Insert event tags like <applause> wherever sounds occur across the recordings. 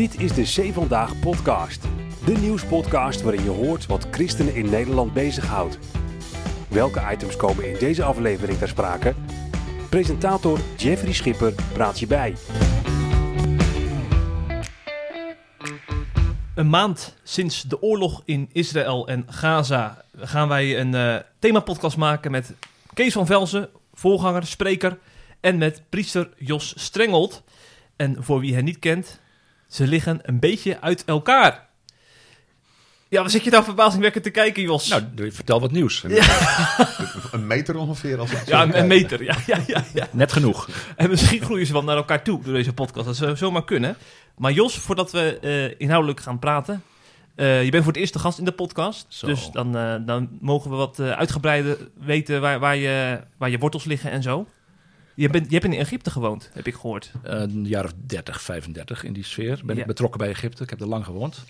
Dit is de Zee Vandaag podcast. De nieuwspodcast waarin je hoort wat christenen in Nederland bezighoudt. Welke items komen in deze aflevering ter sprake? Presentator Jeffrey Schipper praat je bij. Een maand sinds de oorlog in Israël en Gaza gaan wij een uh, themapodcast maken met Kees van Velzen, voorganger, spreker, en met priester Jos Strengelt. En voor wie hen niet kent, ze liggen een beetje uit elkaar. Ja, wat zit je daar verbazingwekkend te kijken, Jos? Nou, vertel wat nieuws. <laughs> Een meter ongeveer. Als het ja, een, meter. Ja, ja, ja, ja. Net genoeg. En misschien groeien ze wel naar elkaar toe door deze podcast. Dat zou zomaar kunnen. Maar Jos, voordat we uh, inhoudelijk gaan praten. Uh, je bent voor het eerst de gast in de podcast. Zo. Dus dan, uh, dan mogen we wat uitgebreider weten waar, waar, je, waar je wortels liggen en zo. Je, bent, je hebt in Egypte gewoond, heb ik gehoord. een jaar of 30, 35 in die sfeer. Ben ja. ik betrokken bij Egypte. Ik heb er lang gewoond.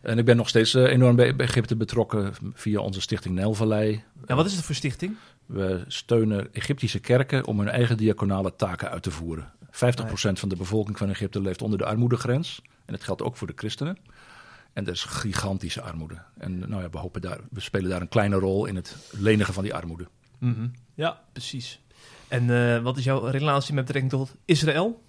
En ik ben nog steeds uh, enorm bij, Egypte betrokken via onze stichting Nijlvallei. Ja, wat is het voor stichting? We steunen Egyptische kerken om hun eigen diaconale taken uit te voeren. 50% van de bevolking van Egypte leeft onder de armoedegrens. En dat geldt ook voor de christenen. En dat is gigantische armoede. En nou ja, we, hopen daar, we spelen daar een kleine rol in het lenigen van die armoede. Mm -hmm. Ja, precies. En uh, wat is jouw relatie met betrekking tot Israël?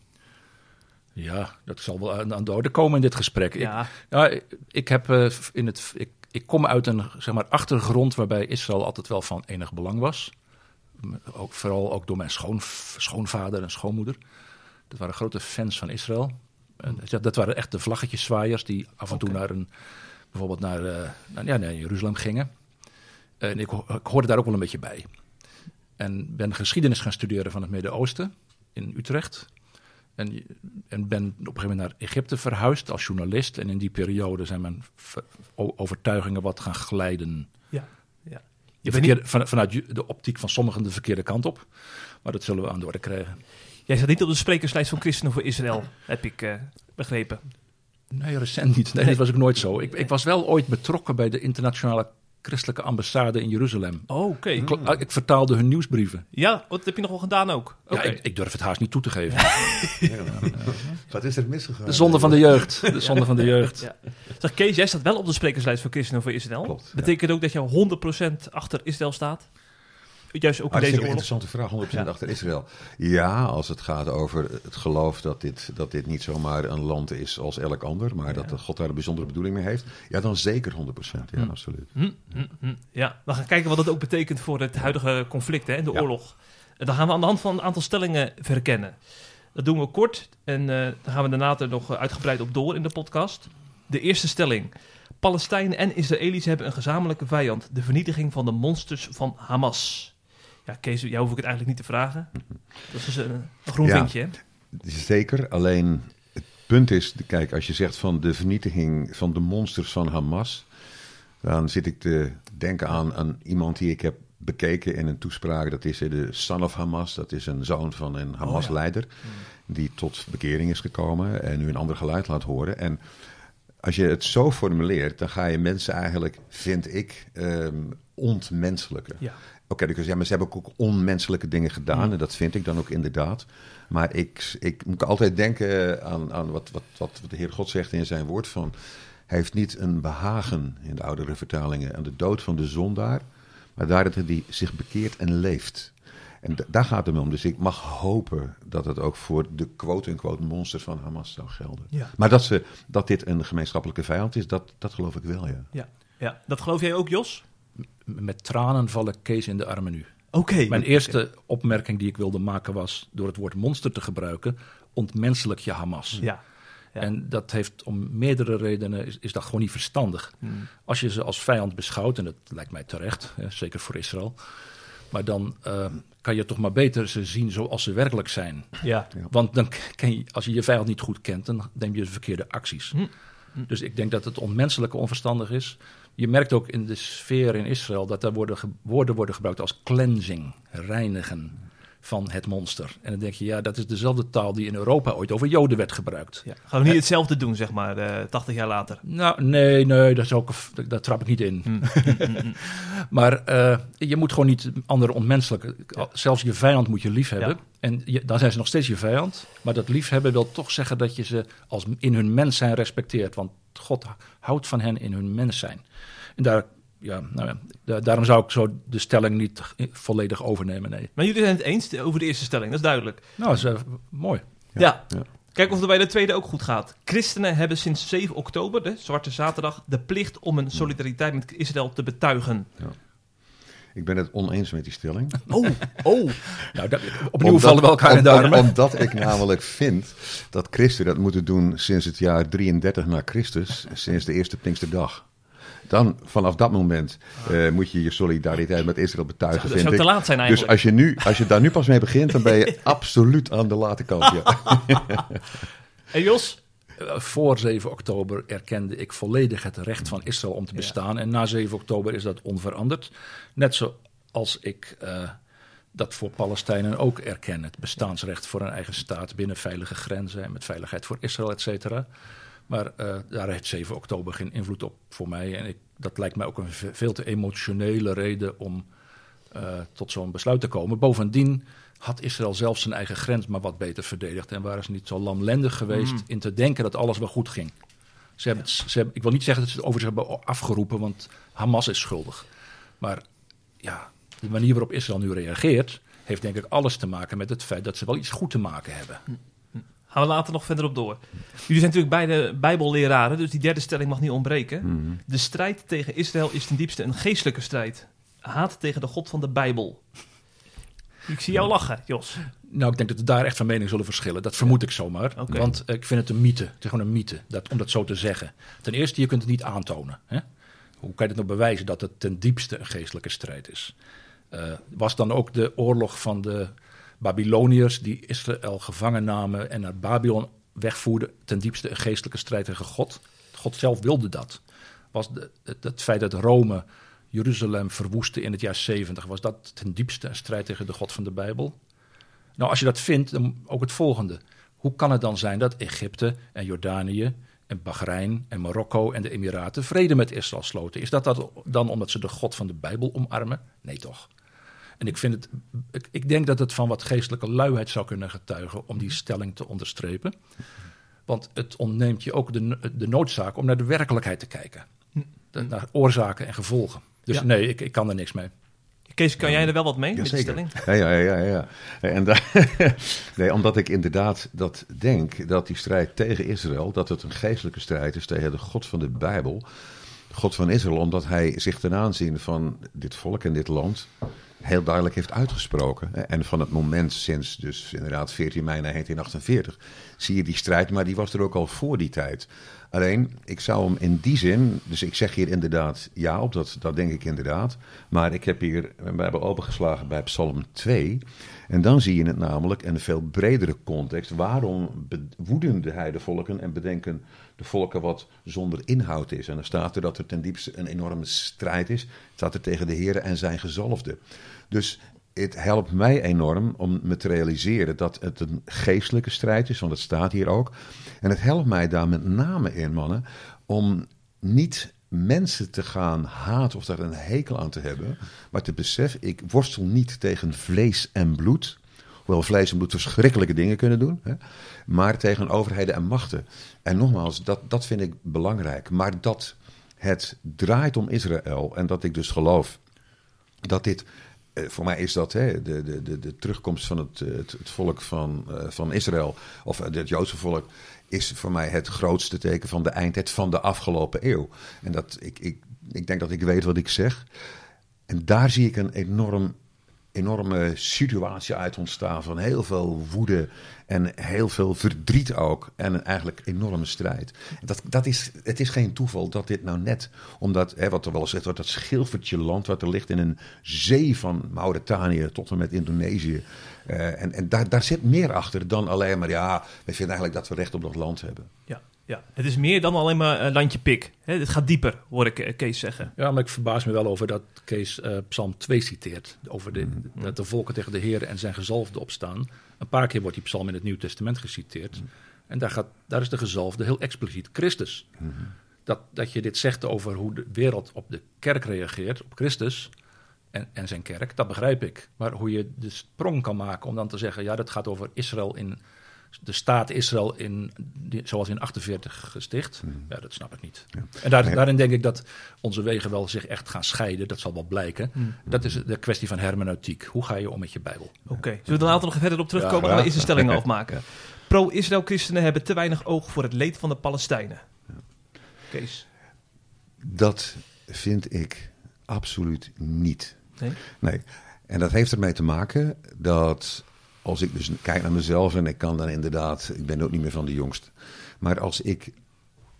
Ja, dat zal wel aan de orde komen in dit gesprek. Ja. Ik, ja, ik, heb uh, in het. Ik, ik kom uit een zeg maar, achtergrond waarbij Israël altijd wel van enig belang was. Ook, vooral ook door mijn schoon, schoonvader en schoonmoeder. Dat waren grote fans van Israël. En dat waren echt de vlaggetjeszwaaiers die af en toe okay. naar een, bijvoorbeeld naar, uh, naar, ja, naar Jeruzalem gingen. En ik, ik hoorde daar ook wel een beetje bij. En ben geschiedenis gaan studeren van het Midden-Oosten in Utrecht. En, en ben op een gegeven moment naar Egypte verhuisd als journalist. En in die periode zijn mijn overtuigingen wat gaan glijden. Ja, ja. Je verkeerde, van, vanuit de optiek van sommigen de verkeerde kant op. Maar dat zullen we aan de orde krijgen. Jij zat niet op de sprekerslijst van Christenen voor Israël, heb ik uh, begrepen. Nee, recent niet. Nee, nee, dat was ook nooit zo. Ik, ik was wel ooit betrokken bij de internationale christelijke ambassade in Jeruzalem. Oh, oké. Okay. Ik, ik, vertaalde hun nieuwsbrieven. Ja, dat heb je nog wel gedaan ook. Okay. Ja, ik, ik, durf het haast niet toe te geven. <laughs> ja, Wat is er misgegaan? De zonde van de jeugd. De zonde van de jeugd. Ja. Zeg, Kees, jij staat wel op de sprekerslijst voor Christenen voor Israël. Klopt, Betekent ook dat je 100% achter Israël staat? Juist ook in deze oorlog? interessante vraag, 100% ja. achter Israël. Ja, als het gaat over het geloof dat dit, dat dit niet zomaar een land is als elk ander, maar dat God daar een bijzondere bedoeling mee heeft. Ja, dan zeker 100%. Ja, hm. absoluut. Hm, hm, ja, we gaan kijken wat dat ook betekent voor het huidige conflict, hè, de oorlog. Dan gaan we aan de hand van een aantal stellingen verkennen. Dat doen we kort en uh, daar gaan we daarna er nog uitgebreid op door in de podcast. De eerste stelling. Palestijnen en Israëli's hebben een gezamenlijke vijand. De vernietiging van de monsters van Hamas. Ja, Kees, jou hoef ik het eigenlijk niet te vragen. Dat is dus een, een groen ja, vinkje, hè? Zeker, alleen het punt is, kijk, als je zegt van de vernietiging van de monsters van Hamas, dan zit ik te denken aan, aan iemand die ik heb bekeken in een toespraak. Dat is de son of Hamas, dat is een zoon van een Hamas-leider, oh, ja. die tot bekering is gekomen en nu een ander geluid laat horen. En als je het zo formuleert, dan ga je mensen eigenlijk, vind ik, um, ontmenselijken. Ja. Oké, okay, dus ja, maar ze hebben ook onmenselijke dingen gedaan. En dat vind ik dan ook inderdaad. Maar ik, ik moet altijd denken aan, aan wat, wat, wat de Heer God zegt in zijn woord van... Hij heeft niet een behagen in de oudere vertalingen aan de dood van de zondaar... maar daar dat hij zich bekeert en leeft. En daar gaat het om. Dus ik mag hopen dat het ook voor de quote-unquote monsters van Hamas zou gelden. Ja. Maar dat, ze, dat dit een gemeenschappelijke vijand is, dat, dat geloof ik wel, ja. ja. Ja, dat geloof jij ook, Jos? Met tranen vallen Kees in de armen nu. Oké. Okay. Mijn eerste opmerking die ik wilde maken was door het woord monster te gebruiken, ontmenselijk je Hamas. Ja. ja. En dat heeft om meerdere redenen, is, is dat gewoon niet verstandig. Hmm. Als je ze als vijand beschouwt, en dat lijkt mij terecht, hè, zeker voor Israël, maar dan uh, kan je toch maar beter ze zien zoals ze werkelijk zijn. Ja. Want dan ken je, als je je vijand niet goed kent, dan neem je de verkeerde acties. Hmm. Dus ik denk dat het onmenselijke onverstandig is. Je merkt ook in de sfeer in Israël dat er worden woorden worden gebruikt als cleansing, reinigen, van het monster. En dan denk je, ja, dat is dezelfde taal die in Europa ooit over Joden werd gebruikt. Ja. Gaan we niet hetzelfde doen, zeg maar, uh, 80 jaar later? Nou, nee, nee, dat is ook, daar trap ik niet in. Hmm. <laughs> maar uh, je moet gewoon niet anderen ontmenselijken. Zelfs je vijand moet je lief hebben. En je, dan zijn ze nog steeds je vijand. Maar dat liefhebben wil toch zeggen dat je ze als in hun mens zijn respecteert. Want God houdt van hen in hun mens zijn. En daar ja, nou ja, daarom zou ik zo de stelling niet volledig overnemen. Nee. Maar jullie zijn het eens over de eerste stelling, dat is duidelijk. Nou, dat is uh, mooi. Ja. ja. Kijk of het bij de tweede ook goed gaat. Christenen hebben sinds 7 oktober, de Zwarte Zaterdag, de plicht om een solidariteit met Israël te betuigen. Ja. Ik ben het oneens met die stelling. <laughs> Oh, oh. nou, dat, opnieuw omdat, vallen we elkaar in de armen. Omdat ik namelijk vind dat christenen dat moeten doen sinds het jaar 33 na Christus, sinds de eerste Pinksterdag. Dan, vanaf dat moment, uh, moet je je solidariteit met Israël betuigen. Dat zou te laat zijn eigenlijk. Dus als je, nu, als je daar nu pas mee begint, dan ben je <laughs> absoluut aan de late kant. Ja. <laughs> en Jos? Eh, voor 7 oktober erkende ik volledig het recht van Israël om te bestaan. En na 7 oktober is dat onveranderd. Net zoals ik uh, dat voor Palestijnen ook erken. Het bestaansrecht voor een eigen staat binnen veilige grenzen en met veiligheid voor Israël, et cetera. Maar uh, daar heeft 7 oktober geen invloed op voor mij. En ik, dat lijkt mij ook een veel te emotionele reden om uh, tot zo'n besluit te komen. Bovendien had Israël zelf zijn eigen grens maar wat beter verdedigd. En waren ze niet zo lamlendig geweest mm. in te denken dat alles wel goed ging. Ze hebben, ze hebben, ik wil niet zeggen dat ze het over zich hebben afgeroepen, want Hamas is schuldig. Maar ja, de manier waarop Israël nu reageert, heeft denk ik alles te maken met het feit dat ze wel iets goed te maken hebben. Mm. Gaan we later nog verder op door. Jullie zijn natuurlijk beide bijbelleraren, dus die derde stelling mag niet ontbreken. Mhm. De strijd tegen Israël is ten diepste een geestelijke strijd. Haat tegen de God van de Bijbel. Ik zie jou lachen, Jos. Nou, ik denk dat we daar echt van mening zullen verschillen. Dat vermoed ik zomaar. Want ik vind het een mythe. Het is gewoon een mythe, dat, om dat zo te zeggen. Ten eerste, je kunt het niet aantonen. Hè? Hoe kan je het nou bewijzen dat het ten diepste een geestelijke strijd is? Uh, was dan ook de oorlog van de Babyloniërs die Israël gevangen namen en naar Babylon wegvoerden, ten diepste een geestelijke strijd tegen God. God zelf wilde dat. Was de, het, feit dat Rome Jeruzalem verwoestte in het jaar 70, was dat ten diepste een strijd tegen de God van de Bijbel? Nou, als je dat vindt, dan ook het volgende. Hoe kan het dan zijn dat Egypte en Jordanië en Bahrein en Marokko en de Emiraten vrede met Israël sloten? Is dat dan omdat ze de God van de Bijbel omarmen? Nee, toch? En ik, vind het, ik, ik, denk dat het van wat geestelijke luiheid zou kunnen getuigen om die stelling te onderstrepen. Want het ontneemt je ook de, de noodzaak om naar de werkelijkheid te kijken. naar oorzaken en gevolgen. Dus nee, ik, ik kan er niks mee. Kees, kan jij er wel wat mee ja, met de stelling? Ja, ja, ja. ja, En daar, <laughs> nee, omdat ik inderdaad dat denk, dat die strijd tegen Israël, dat het een geestelijke strijd is tegen de God van de Bijbel. God van Israël, omdat hij zich ten aanzien van dit volk en dit land heel duidelijk heeft uitgesproken. En van het moment sinds dus inderdaad 14 mei 1948 zie je die strijd, maar die was er ook al voor die tijd. Alleen, ik zou hem in die zin, dus ik zeg hier inderdaad ja op, dat, dat denk ik inderdaad. Maar ik heb hier, we hebben opengeslagen bij Psalm 2. En dan zie je het namelijk in een veel bredere context. Waarom woeden de heidevolken en bedenken de volken wat zonder inhoud is? En dan staat er dat er ten diepste een enorme strijd is. Het staat er tegen de Heer en zijn gezalfde. Dus het helpt mij enorm om me te realiseren dat het een geestelijke strijd is, want het staat hier ook. En het helpt mij daar met name in, mannen, om niet mensen te gaan haten of daar een hekel aan te hebben, maar te beseffen, ik worstel niet tegen vlees en bloed. Hoewel vlees en bloed verschrikkelijke dingen kunnen doen, hè, maar tegen overheden en machten. En nogmaals, dat, dat vind ik belangrijk. Maar dat het draait om Israël en dat ik dus geloof dat dit voor mij is dat hè, de, de, de, de terugkomst van het, het, het volk van, uh, van Israël, of het Joodse volk, is voor mij het grootste teken van de eindtijd van de afgelopen eeuw. En dat, ik, ik, ik denk dat ik weet wat ik zeg. En daar zie ik een enorm enorme situatie uit ontstaan van heel veel woede en heel veel verdriet ook. En eigenlijk enorme strijd. Dat, dat is, het is geen toeval dat dit nou net, omdat, hè, wat er wel zegt, dat schilfertje land wat er ligt in een zee van Mauritanië tot en met Indonesië. Uh, en en daar, daar zit meer achter dan alleen maar, ja, we vinden eigenlijk dat we recht op dat land hebben. Ja. Ja, het is meer dan alleen maar een landje pik. Het gaat dieper, hoor ik eh, Kees zeggen. Ja, maar ik verbaas me wel over dat Kees uh, Psalm 2 citeert. Over de, mm. dat de volken tegen de Heer en zijn gezalfde opstaan. Een paar keer wordt die psalm in het Nieuw Testament geciteerd. Mm. En daar, gaat, daar is de gezalfde heel expliciet Christus. Mm. Dat, dat je dit zegt over hoe de wereld op de kerk reageert, op Christus en, en zijn kerk, dat begrijp ik. Maar hoe je de sprong kan maken om dan te zeggen, ja, dat gaat over Israël in de staat Israël in, zoals in 48 gesticht. Hmm. Ja, dat snap ik niet. En daar, daarin denk ik dat onze wegen wel zich echt gaan scheiden. Dat zal wel blijken. Hmm. Dat is de kwestie van hermeneutiek. Hoe ga je om met je Bijbel? Oké, zullen we er later nog verder op terugkomen? Ja, gaan we eerst de stellingen <laughs> afmaken. Pro-Israël-christenen hebben te weinig oog voor het leed van de Palestijnen. Kees? Dat vind ik absoluut niet. Nee? Nee. En dat heeft ermee te maken dat als ik dus kijk naar mezelf en ik kan dan inderdaad, ik ben ook niet meer van de jongst. Maar als ik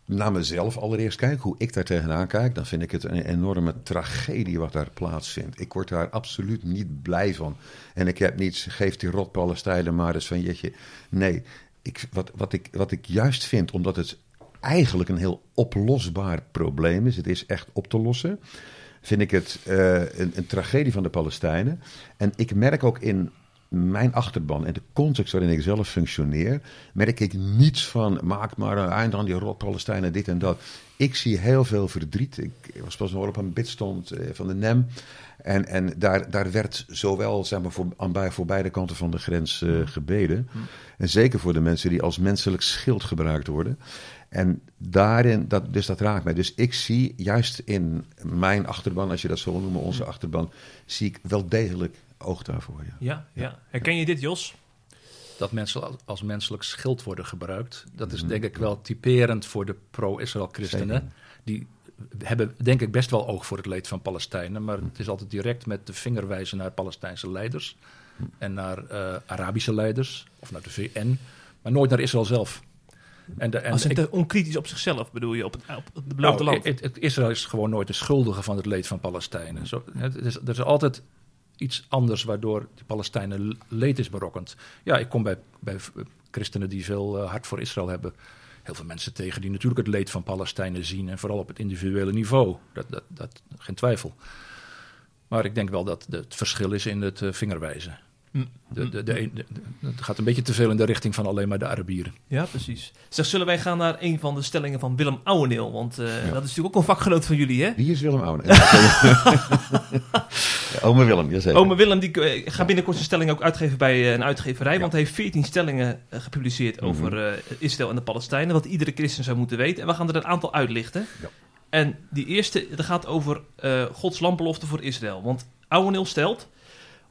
naar mezelf allereerst kijk, hoe ik daar tegenaan kijk, dan vind ik het een enorme tragedie wat daar plaatsvindt. Ik word daar absoluut niet blij van. En ik heb niets, geef die rot Palestijnen maar eens van jetje. Nee, ik, wat, wat, ik, wat ik juist vind, omdat het eigenlijk een heel oplosbaar probleem is, het is echt op te lossen, vind ik het uh, een, een tragedie van de Palestijnen. En ik merk ook in mijn achterban en de context waarin ik zelf functioneer, merk ik niets van maak maar een eind aan die rot Palestijnen, dit en dat. Ik zie heel veel verdriet. Ik was pas nog op een bidstond eh, van de NEM. En, en daar, daar werd zowel zeg maar, voor, aan bij, voor beide kanten van de grens uh, gebeden. En zeker voor de mensen die als menselijk schild gebruikt worden. En daarin, dat, dus dat raakt mij. Dus ik zie juist in mijn achterban, als je dat zo wil noemen, onze achterban, zie ik wel degelijk oog daarvoor. Ja. Ja, ja. Herken je dit, Jos? Dat mensen als menselijk schild worden gebruikt. Dat is mhm. denk ik wel typerend voor de pro-Israël-christenen. Die hebben denk ik best wel oog voor het leed van Palestijnen. Maar het is altijd direct met de vinger wijzen naar Palestijnse leiders. En naar uh, Arabische leiders. Of naar de VN. Maar nooit naar Israël zelf. En de, en Als het onkritisch op zichzelf bedoel je, op het, op het beloofde nou, land? Het, Israël is gewoon nooit de schuldige van het leed van Palestijnen. Zo, het is, er is altijd iets anders waardoor de Palestijnen leed is berokkend. Ja, ik kom bij, bij christenen die veel uh, hart voor Israël hebben. Heel veel mensen tegen die natuurlijk het leed van Palestijnen zien. En vooral op het individuele niveau. Dat, dat, dat geen twijfel. Maar ik denk wel dat het verschil is in het uh, vingerwijzen. De, de, de, het gaat een beetje te veel in de richting van alleen maar de Arabieren. Ja, precies. Zeg, zullen wij gaan naar een van de stellingen van Willem Ouweneel? Want uh, dat is natuurlijk ook een vakgenoot van jullie, hè? Wie is Willem Ouweneel? <laughs> Ome Willem, jazeker. Ome Willem die uh, gaat binnenkort zijn stelling ook uitgeven bij uh, een uitgeverij. Ja. Want hij heeft 14 stellingen gepubliceerd mm -hmm. over Israël en de Palestijnen. Wat iedere christen zou moeten weten. En we gaan er een aantal uitlichten. Ja. En die eerste, dat gaat over Gods landbelofte voor Israël. Want Ouweneel stelt...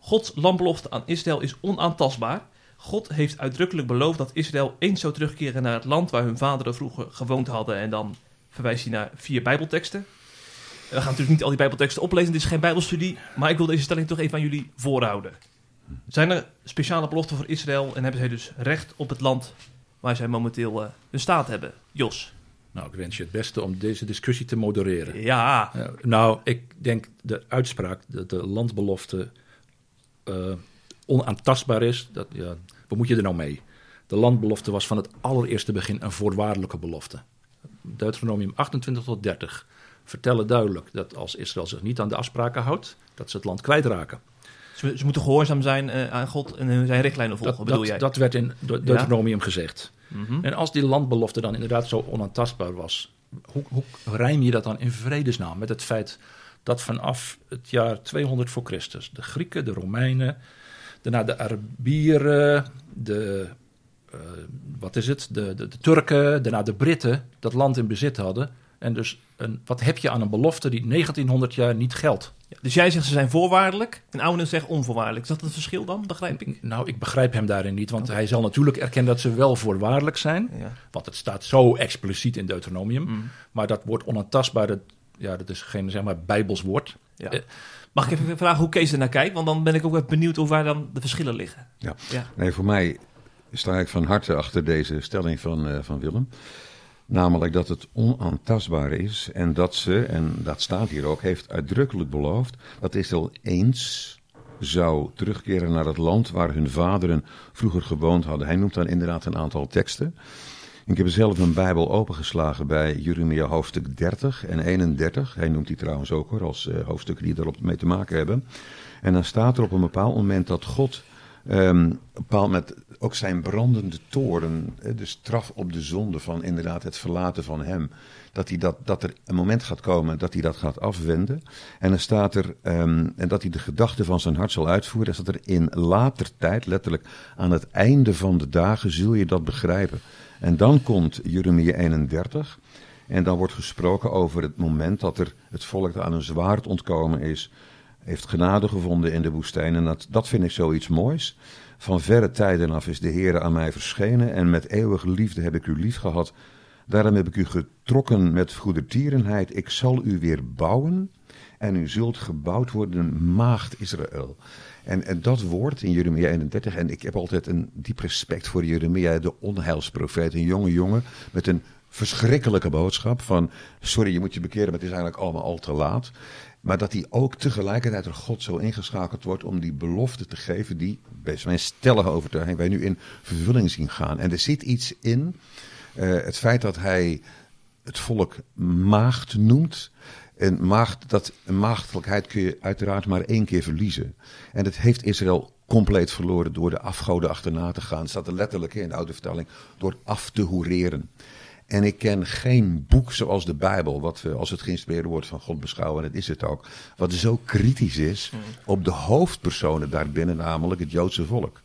Gods landbelofte aan Israël is onaantastbaar. God heeft uitdrukkelijk beloofd dat Israël eens zou terugkeren naar het land waar hun vaderen vroeger gewoond hadden. En dan verwijst hij naar vier Bijbelteksten. We gaan natuurlijk niet al die Bijbelteksten oplezen, dit is geen Bijbelstudie. Maar ik wil deze stelling toch even aan jullie voorhouden. Zijn er speciale beloften voor Israël en hebben zij dus recht op het land waar zij momenteel uh, hun staat hebben? Jos. Nou, ik wens je het beste om deze discussie te modereren. Ja. Uh, nou, ik denk de uitspraak dat de landbelofte uh, onaantastbaar is, dat, ja, wat moet je er nou mee? De landbelofte was van het allereerste begin een voorwaardelijke belofte. Deuteronomium 28 tot 30 vertellen duidelijk dat als Israël zich niet aan de afspraken houdt, dat ze het land kwijtraken. Ze, ze moeten gehoorzaam zijn uh, aan God en zijn richtlijnen volgen, dat, bedoel dat, jij? Dat werd in Deuteronomium ja? gezegd. Mm -hmm. En als die landbelofte dan inderdaad zo onaantastbaar was, hoe, hoe rijm je dat dan in vredesnaam met het feit dat vanaf het jaar 200 voor Christus de Grieken, de Romeinen, daarna de Arabieren, de, uh, wat is het, de, de, de, Turken, daarna de Britten dat land in bezit hadden. En dus een, wat heb je aan een belofte die 1900 jaar niet geldt? Ja, dus jij zegt ze zijn voorwaardelijk en Ouwen zegt onvoorwaardelijk. Is dat het verschil dan, begrijp ik? Nou, ik begrijp hem daarin niet, want okay. hij zal natuurlijk erkennen dat ze wel voorwaardelijk zijn. Ja. Want het staat zo expliciet in Deuteronomium. Mm. Maar dat woord onaantastbaar, dat ja, dat is geen zeg maar bijbels woord. Ja. Uh, Mag ik even vragen hoe Kees er naar kijkt? Want dan ben ik ook even benieuwd hoe waar dan de verschillen liggen. Ja, ja. nee, voor mij sta ik van harte achter deze stelling van, uh, van Willem. Namelijk dat het onaantastbaar is en dat ze, en dat staat hier ook, heeft uitdrukkelijk beloofd dat Israël eens zou terugkeren naar het land waar hun vaderen vroeger gewoond hadden. Hij noemt dan inderdaad een aantal teksten Ik heb zelf een Bijbel opengeslagen bij Jeremia hoofdstuk 30 en 31. Hij noemt die trouwens ook hoor, als uh, hoofdstukken die erop mee te maken hebben. En dan staat er op een bepaald moment dat God um, bepaald met ook zijn brandende toren, de straf op de zonde van inderdaad het verlaten van hem, dat, hij dat, dat er een moment gaat komen dat hij dat gaat afwenden. En dan staat er, um, en dat hij de gedachten van zijn hart zal uitvoeren, dat er in later tijd, letterlijk aan het einde van de dagen, zul je dat begrijpen. En dan komt Jeremia 31. En dan wordt gesproken over het moment dat er het volk aan een zwaard ontkomen is. Heeft genade gevonden in de woestijn. En dat, dat vind ik zoiets moois. Van verre tijden af is de Heer aan mij verschenen. En met eeuwige liefde heb ik u lief gehad. Daarom heb ik u getrokken met goedertierenheid. Ik zal u weer bouwen. En u zult gebouwd worden, maagd Israël. En, en dat woord in Jeremia 31, en ik heb altijd een diep respect voor Jeremia, de onheilsprofeet, een jonge jongen met een verschrikkelijke boodschap van, sorry, je moet je bekeren, maar het is eigenlijk allemaal al te laat. Maar dat hij ook tegelijkertijd door God zo ingeschakeld wordt om die belofte te geven die, bij mijn stellige overtuiging, wij nu in vervulling zien gaan. En er zit iets in, uh, het feit dat hij het volk maagd noemt, een, maagd, dat, een maagdelijkheid kun je uiteraard maar één keer verliezen. En dat heeft Israël compleet verloren door de afgoden achterna te gaan. Het staat er letterlijk in de oude vertaling, door af te hoereren. En ik ken geen boek zoals de Bijbel, wat we als het geïnspireerde woord van God beschouwen, en dat is het ook, wat zo kritisch is mm. op de hoofdpersonen daarbinnen, namelijk het Joodse volk.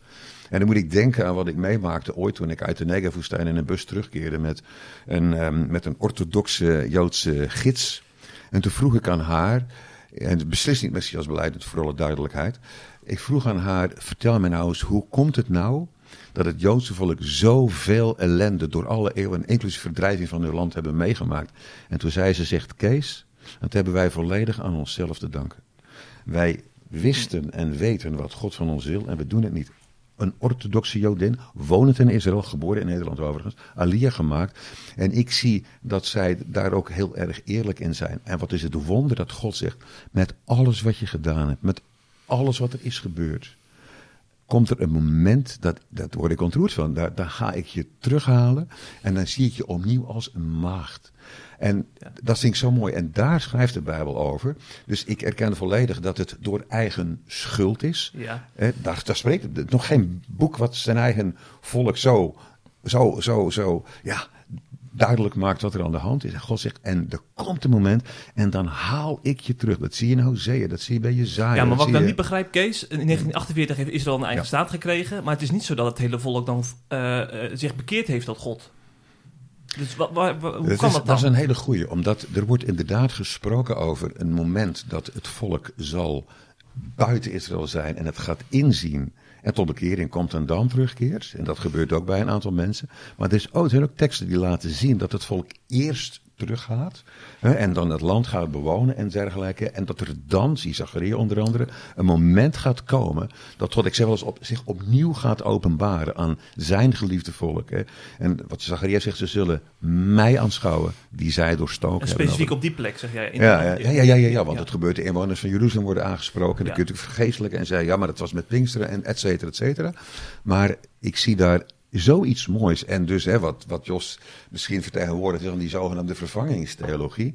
En dan moet ik denken aan wat ik meemaakte ooit toen ik uit de Negev-woestijn in een bus terugkeerde met een, um, met een orthodoxe Joodse gids. En toen vroeg ik aan haar, en beslist niet Messias beleidend voor alle duidelijkheid. Ik vroeg aan haar, vertel me nou eens, hoe komt het nou dat het Joodse volk zoveel ellende door alle eeuwen, inclusief verdrijving van hun land, hebben meegemaakt? En toen zei ze, zegt Kees, dat hebben wij volledig aan onszelf te danken. Wij wisten en weten wat God van ons wil en we doen het niet een orthodoxe Jodin, wonend in Israël, geboren in Nederland overigens, Aliyah gemaakt. En ik zie dat zij daar ook heel erg eerlijk in zijn. En wat is het wonder dat God zegt, met alles wat je gedaan hebt, met alles wat er is gebeurd, komt er een moment, dat, dat word ik ontroerd van, daar, daar ga ik je terughalen en dan zie ik je opnieuw als een maagd. En dat vind ik zo mooi. En daar schrijft de Bijbel over. Dus ik erken volledig dat het door eigen schuld is. Ja. daar, daar spreekt nog geen boek wat zijn eigen volk zo, zo, zo, zo, ja, duidelijk maakt wat er aan de hand is. En God zegt, en er komt een moment en dan haal ik je terug. Dat zie je in Hosea, dat zie je bij Jezaja. Ja, maar wat ik dan niet begrijp, Kees, in 1948 heeft Israël een eigen staat gekregen, maar het is niet zo dat het hele volk dan uh, uh, zich bekeerd heeft tot God. Dus wat, hoe kan is, dat dan? Dat is een hele goeie, omdat er wordt inderdaad gesproken over een moment dat het volk zal buiten Israël zijn en het gaat inzien en tot bekering komt en dan terugkeert. En dat gebeurt ook bij een aantal mensen. Maar er is ook, er zijn ook teksten die laten zien dat het volk eerst teruggaat. Hè, en dan het land gaat bewonen en dergelijke. En dat er dan, zie Zacharia onder andere, een moment gaat komen. dat tot ik zeg wel eens op, zich opnieuw gaat openbaren aan zijn geliefde volk. Hè. En wat Zacharia zegt, ze zullen mij aanschouwen die zij doorstoken en specifiek op die plek, zeg jij? In ja, ja, ja, ja, ja, ja, want het gebeurt. De inwoners van Jeruzalem worden aangesproken. Dan kun je natuurlijk vergeestelijken en zeggen, ja, maar dat was met Pinksteren en et cetera, et cetera. Maar ik zie daar zoiets moois. En dus hè, wat, wat Jos misschien vertegenwoordigt van die zogenaamde vervangingstheologie.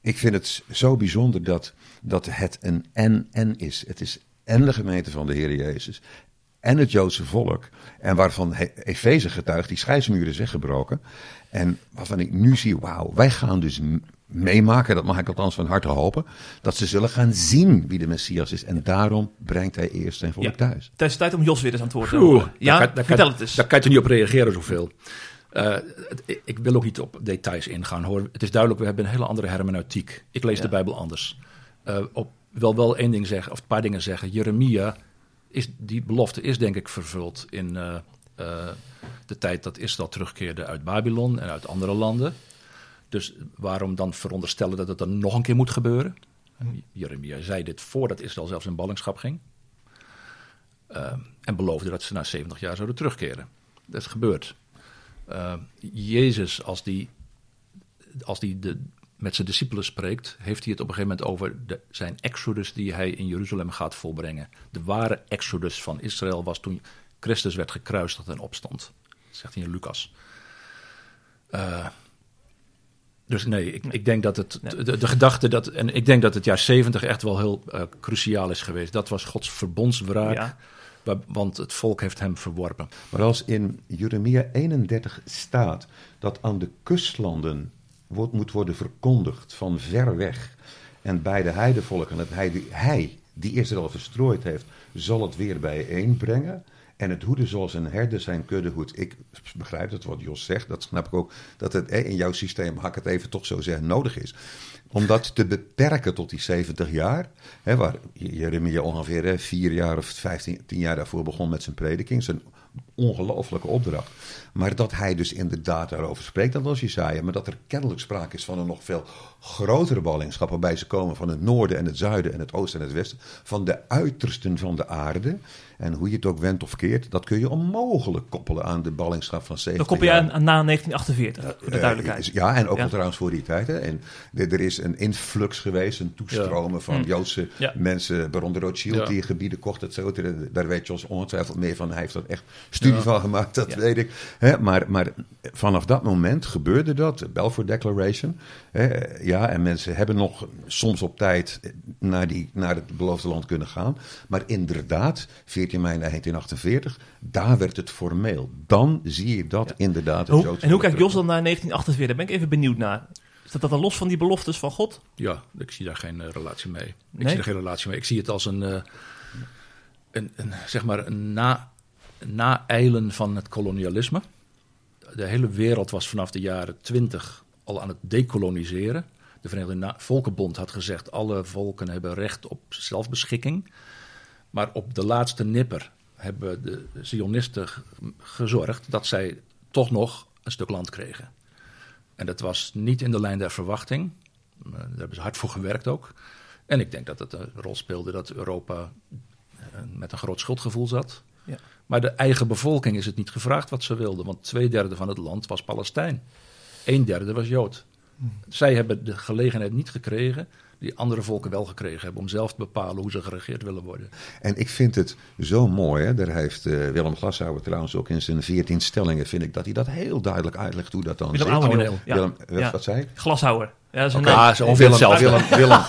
Ik vind het zo bijzonder dat, dat het een en-en is. Het is en de gemeente van de Heer Jezus en het Joodse volk. En waarvan Efeze getuigt, die scheidsmuren is weggebroken. En waarvan ik nu zie, wauw, wij gaan dus meemaken, dat mag ik althans van harte hopen, dat ze zullen gaan zien wie de Messias is. En daarom brengt hij eerst zijn volk thuis. Het is tijd om Jos weer eens aan het woord te horen. Ja, daar kan, vertel het eens. Daar kan je niet op reageren zoveel. Uh, ik wil ook niet op details ingaan hoor. Het is duidelijk, we hebben een hele andere hermeneutiek. Ik lees de Bijbel anders. Uh, op, wil wel één ding zeggen, of een paar dingen zeggen. Jeremia, is, die belofte is denk ik vervuld in uh, de tijd dat Israël terugkeerde uit Babylon en uit andere landen. Dus waarom dan veronderstellen dat het dan nog een keer moet gebeuren? Jeremia zei dit voordat Israël zelfs in ballingschap ging. Uh, en beloofde dat ze na 70 jaar zouden terugkeren. Dat is gebeurd. Uh, Jezus, als die, als die de, met zijn discipelen spreekt, heeft hij het op een gegeven moment over de, zijn exodus die hij in Jeruzalem gaat volbrengen. De ware exodus van Israël was toen Christus werd gekruisigd en opstond. Dat zegt hij in Lucas. Dus nee, ik, ik, denk dat het, de, de, gedachte dat, en ik denk dat het jaar 70 echt wel heel cruciaal is geweest. Dat was Gods verbondswraak. Ja want het volk heeft hem verworpen. Maar als in Jeremia 31 staat dat aan de kustlanden wordt, moet worden verkondigd van ver weg en bij de heidevolken, dat hij, die, hij die Israël verstrooid heeft, zal het weer bijeenbrengen. En het hoeden zoals een herder zijn kudde hoedt. Ik begrijp het wat Jos zegt, dat snap ik ook. Dat het in jouw systeem, ik het even toch zo zeggen, nodig is om dat te beperken tot die 70 jaar, hè, waar Jeremia ongeveer vier jaar of 15, tien jaar daarvoor begon met zijn prediking, zijn ongelofelijke opdracht. Maar dat hij dus inderdaad daarover spreekt, dat was Jesaja. Maar dat er kennelijk sprake is van een nog veel grotere ballingschap. Waarbij ze komen van het noorden en het zuiden en het oosten en het westen. Van de uitersten van de aarde. En hoe je het ook wendt of keert, dat kun je onmogelijk koppelen aan de ballingschap van 70 Dan koppel je aan, na 1948, voor de uh, duidelijkheid. Ja, en ook ja. trouwens voor die tijd. Hè. En er is een influx geweest, een toestromen van hm. Joodse mensen, waaronder Rothschild, die gebieden kocht, et cetera. Daar weet Jos ongetwijfeld meer van. Hij heeft er echt studie van gemaakt, dat weet ik. Hè, maar, maar vanaf dat moment gebeurde dat, de Balfour Declaration. Hè, ja, en mensen hebben nog soms op tijd naar, die, naar het beloofde land kunnen gaan. Maar inderdaad, 14 mei 1948, daar werd het formeel. Dan zie je dat inderdaad. Hoe, en hoe kijkt Jos dan naar 1948? Daar ben ik even benieuwd naar. Staat dat dan los van die beloftes van God? Ja, ik zie daar geen uh, relatie mee. Ik zie daar geen relatie mee. Ik zie het als een, uh, een, een, zeg maar een na, naeilen van het kolonialisme. De hele wereld was vanaf de jaren 20 al aan het decoloniseren. De Verenigde Volkenbond had gezegd: alle volken hebben recht op zelfbeschikking. Maar op de laatste nipper hebben de Zionisten gezorgd dat zij toch nog een stuk land kregen. En dat was niet in de lijn der verwachting. Eh, daar hebben ze hard voor gewerkt ook. En ik denk dat het een rol speelde dat Europa eh, met een groot schuldgevoel zat. Ja. Maar de eigen bevolking is het niet gevraagd wat ze wilden, want twee derde van het land was Palestijn. Een derde was Jood. Zij hebben de gelegenheid niet gekregen die andere volken wel gekregen hebben om zelf te bepalen hoe ze geregeerd willen worden. En ik vind het zo mooi, hè? daar heeft uh, Willem Glashouwer trouwens ook in zijn 14 stellingen, vind ik dat hij dat heel duidelijk uitlegt hoe dat dan Willem Ouweneel. Ja. Willem, ja. wat zei ik? Glashouwer. Ja, dat is okay. ah, zo Willem, Willem, <laughs> Willem,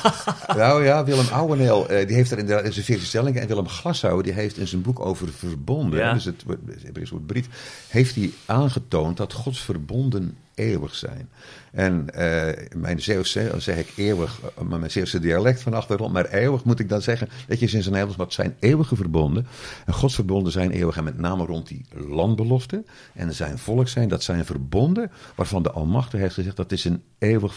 nou ja, Willem Ouweneel, uh, die heeft er inderdaad in zijn 14 stellingen. En Willem Glashouwer, die heeft in zijn boek over verbonden, ja. dus het Hebreeuws woord heeft hij aangetoond dat Gods verbonden eeuwig zijn. En uh, mijn Zeeuwse, dan zeg ik eeuwig, uh, mijn Zeeuwse dialect van achtergrond, maar eeuwig moet ik dan zeggen, dat je sinds een Nederlands, wat zijn eeuwige verbonden. En Gods verbonden zijn eeuwig en met name rond die landbelofte en zijn volk zijn, dat zijn verbonden waarvan de Almachtige heeft gezegd, dat is een eeuwig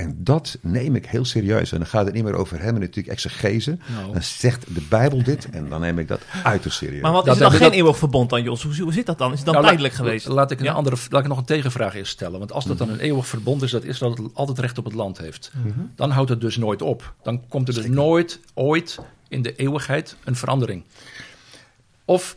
En dat neem ik heel serieus. En dan gaat het niet meer over hem natuurlijk exegese. Nou. Dan zegt de Bijbel dit en dan neem ik dat uiterst serieus. Maar wat is dat dan geen eeuwig verbond dan, Jos? Hoe, hoe zit dat dan? Is het dan nou, tijdelijk geweest? Laat ik, een andere, laat ik nog een tegenvraag eerst stellen. Want als dat dan mhm. een eeuwig verbond is, dat is dat het altijd recht op het land heeft. Mhm. Dan houdt het dus nooit op. Dan komt er dus nooit, ooit in de eeuwigheid een verandering. Of,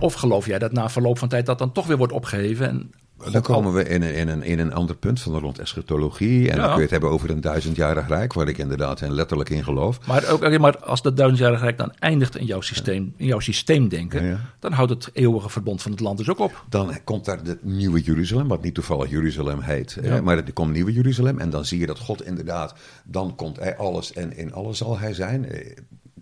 of geloof jij dat na verloop van tijd dat dan toch weer wordt opgeheven en dan komen we in een, in, een, in een ander punt van de rond eschatologie. En dan kun je het hebben over een duizendjarig rijk, waar ik inderdaad en letterlijk in geloof. Maar, ook, maar als dat duizendjarig rijk dan eindigt in jouw systeem, in jouw systeemdenken, dan houdt het eeuwige verbond van het land dus ook op. Dan komt daar het nieuwe Jeruzalem, wat niet toevallig Jeruzalem heet. Maar er komt nieuwe Jeruzalem en dan zie je dat God inderdaad, dan komt hij alles en in alles zal hij zijn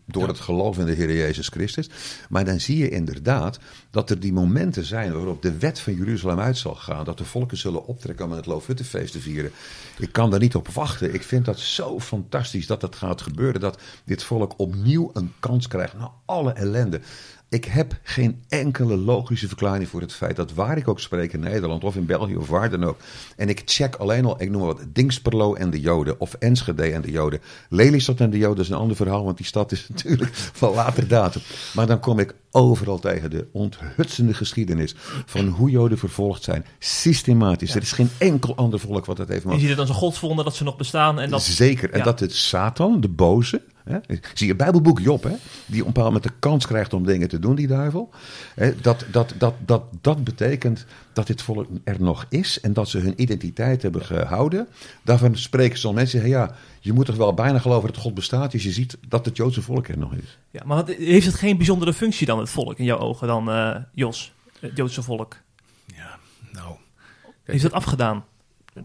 door het geloof in de Heer Jezus Christus. Maar dan zie je inderdaad dat er die momenten zijn waarop de wet van Jeruzalem uit zal gaan. Dat de volken zullen optrekken om het Loofhuttenfeest te vieren. Ik kan daar niet op wachten. Ik vind dat zo fantastisch dat dat gaat gebeuren. Dat dit volk opnieuw een kans krijgt na alle ellende. Ik heb geen enkele logische verklaring voor het feit dat waar ik ook spreek in Nederland of in België of waar dan ook. En ik check alleen al, ik noem wat, Dingsperlo en de Joden of Enschede en de Joden. Lelystad en de Joden is een ander verhaal, want die stad is <laughs> natuurlijk van later datum. Maar dan kom ik overal tegen de onthutsende geschiedenis van hoe Joden vervolgd zijn. Systematisch. Er is geen enkel ander volk wat dat heeft. Je ziet het als een godswonder dat ze nog bestaan. En dat... Zeker. En dat het Satan, de boze, Hè? Zie je Bijbelboek Job, hè? die op een bepaald moment de kans krijgt om dingen te doen, die duivel. Hè? Dat, dat, dat, dat, dat betekent dat dit volk er nog is en dat ze hun identiteit hebben gehouden. Daarvan spreken soms mensen, ja, je moet toch wel bijna geloven dat God bestaat als je ziet dat het Joodse volk er nog is. Ja, maar heeft het geen bijzondere functie dan, het volk, in jouw ogen dan, uh, Jos, het Joodse volk? Ja, nou, Heeft dat afgedaan?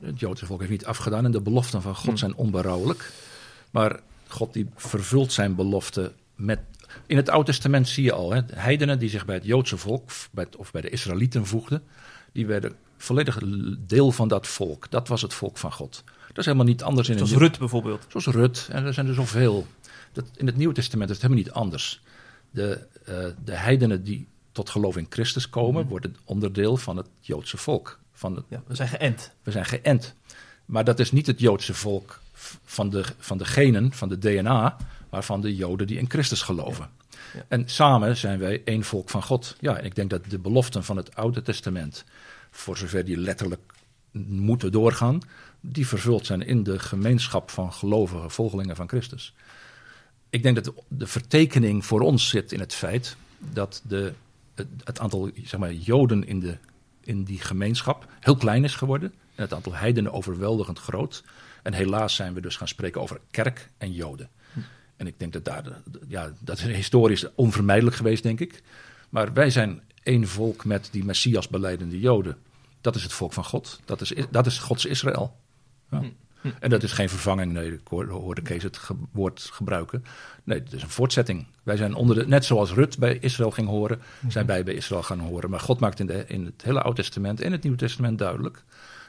Het Joodse volk heeft niet afgedaan en de beloften van God hmm. zijn onberouwelijk. Maar God die vervult zijn beloften met... In het Oude Testament zie je al, hè, heidenen die zich bij het Joodse volk bij of bij de Israëlieten voegden, die werden volledig deel van dat volk. Dat was het volk van God. Dat is helemaal niet anders in Zoals Rut bijvoorbeeld. Zoals Rut, en er zijn er zoveel. Dat, in het Nieuwe Testament is het helemaal niet anders. De, uh, de heidenen die tot geloof in Christus komen, mhm. worden onderdeel van het Joodse volk. Van het, ja, we zijn geënt. We zijn geënt. Maar dat is niet het Joodse volk van de, van de genen, van de DNA, maar van de Joden die in Christus geloven. Ja. En samen zijn wij één volk van God. Ja, en ik denk dat de beloften van het Oude Testament, voor zover die letterlijk moeten doorgaan, die vervuld zijn in de gemeenschap van gelovige volgelingen van Christus. Ik denk dat de vertekening voor ons zit in het feit dat de, het, aantal zeg maar, Joden in, de, in die gemeenschap heel klein is geworden en het aantal heidenen overweldigend groot. En helaas zijn we dus gaan spreken over kerk en Joden. En ik denk dat daar, ja, dat is historisch onvermijdelijk geweest, denk ik. Maar wij zijn één volk met die Messias beleidende Joden. Dat is het volk van God. Dat is, dat is Gods Israël. Ja. Hm. Hm. En dat is geen vervanging, nee, ik hoorde Kees het woord gebruiken. Nee, het is een voortzetting. Wij zijn onder de, net zoals Rut bij Israël ging horen, zijn wij bij Israël gaan horen. Maar God maakt in, de, in het hele Oude Testament en het Nieuwe Testament duidelijk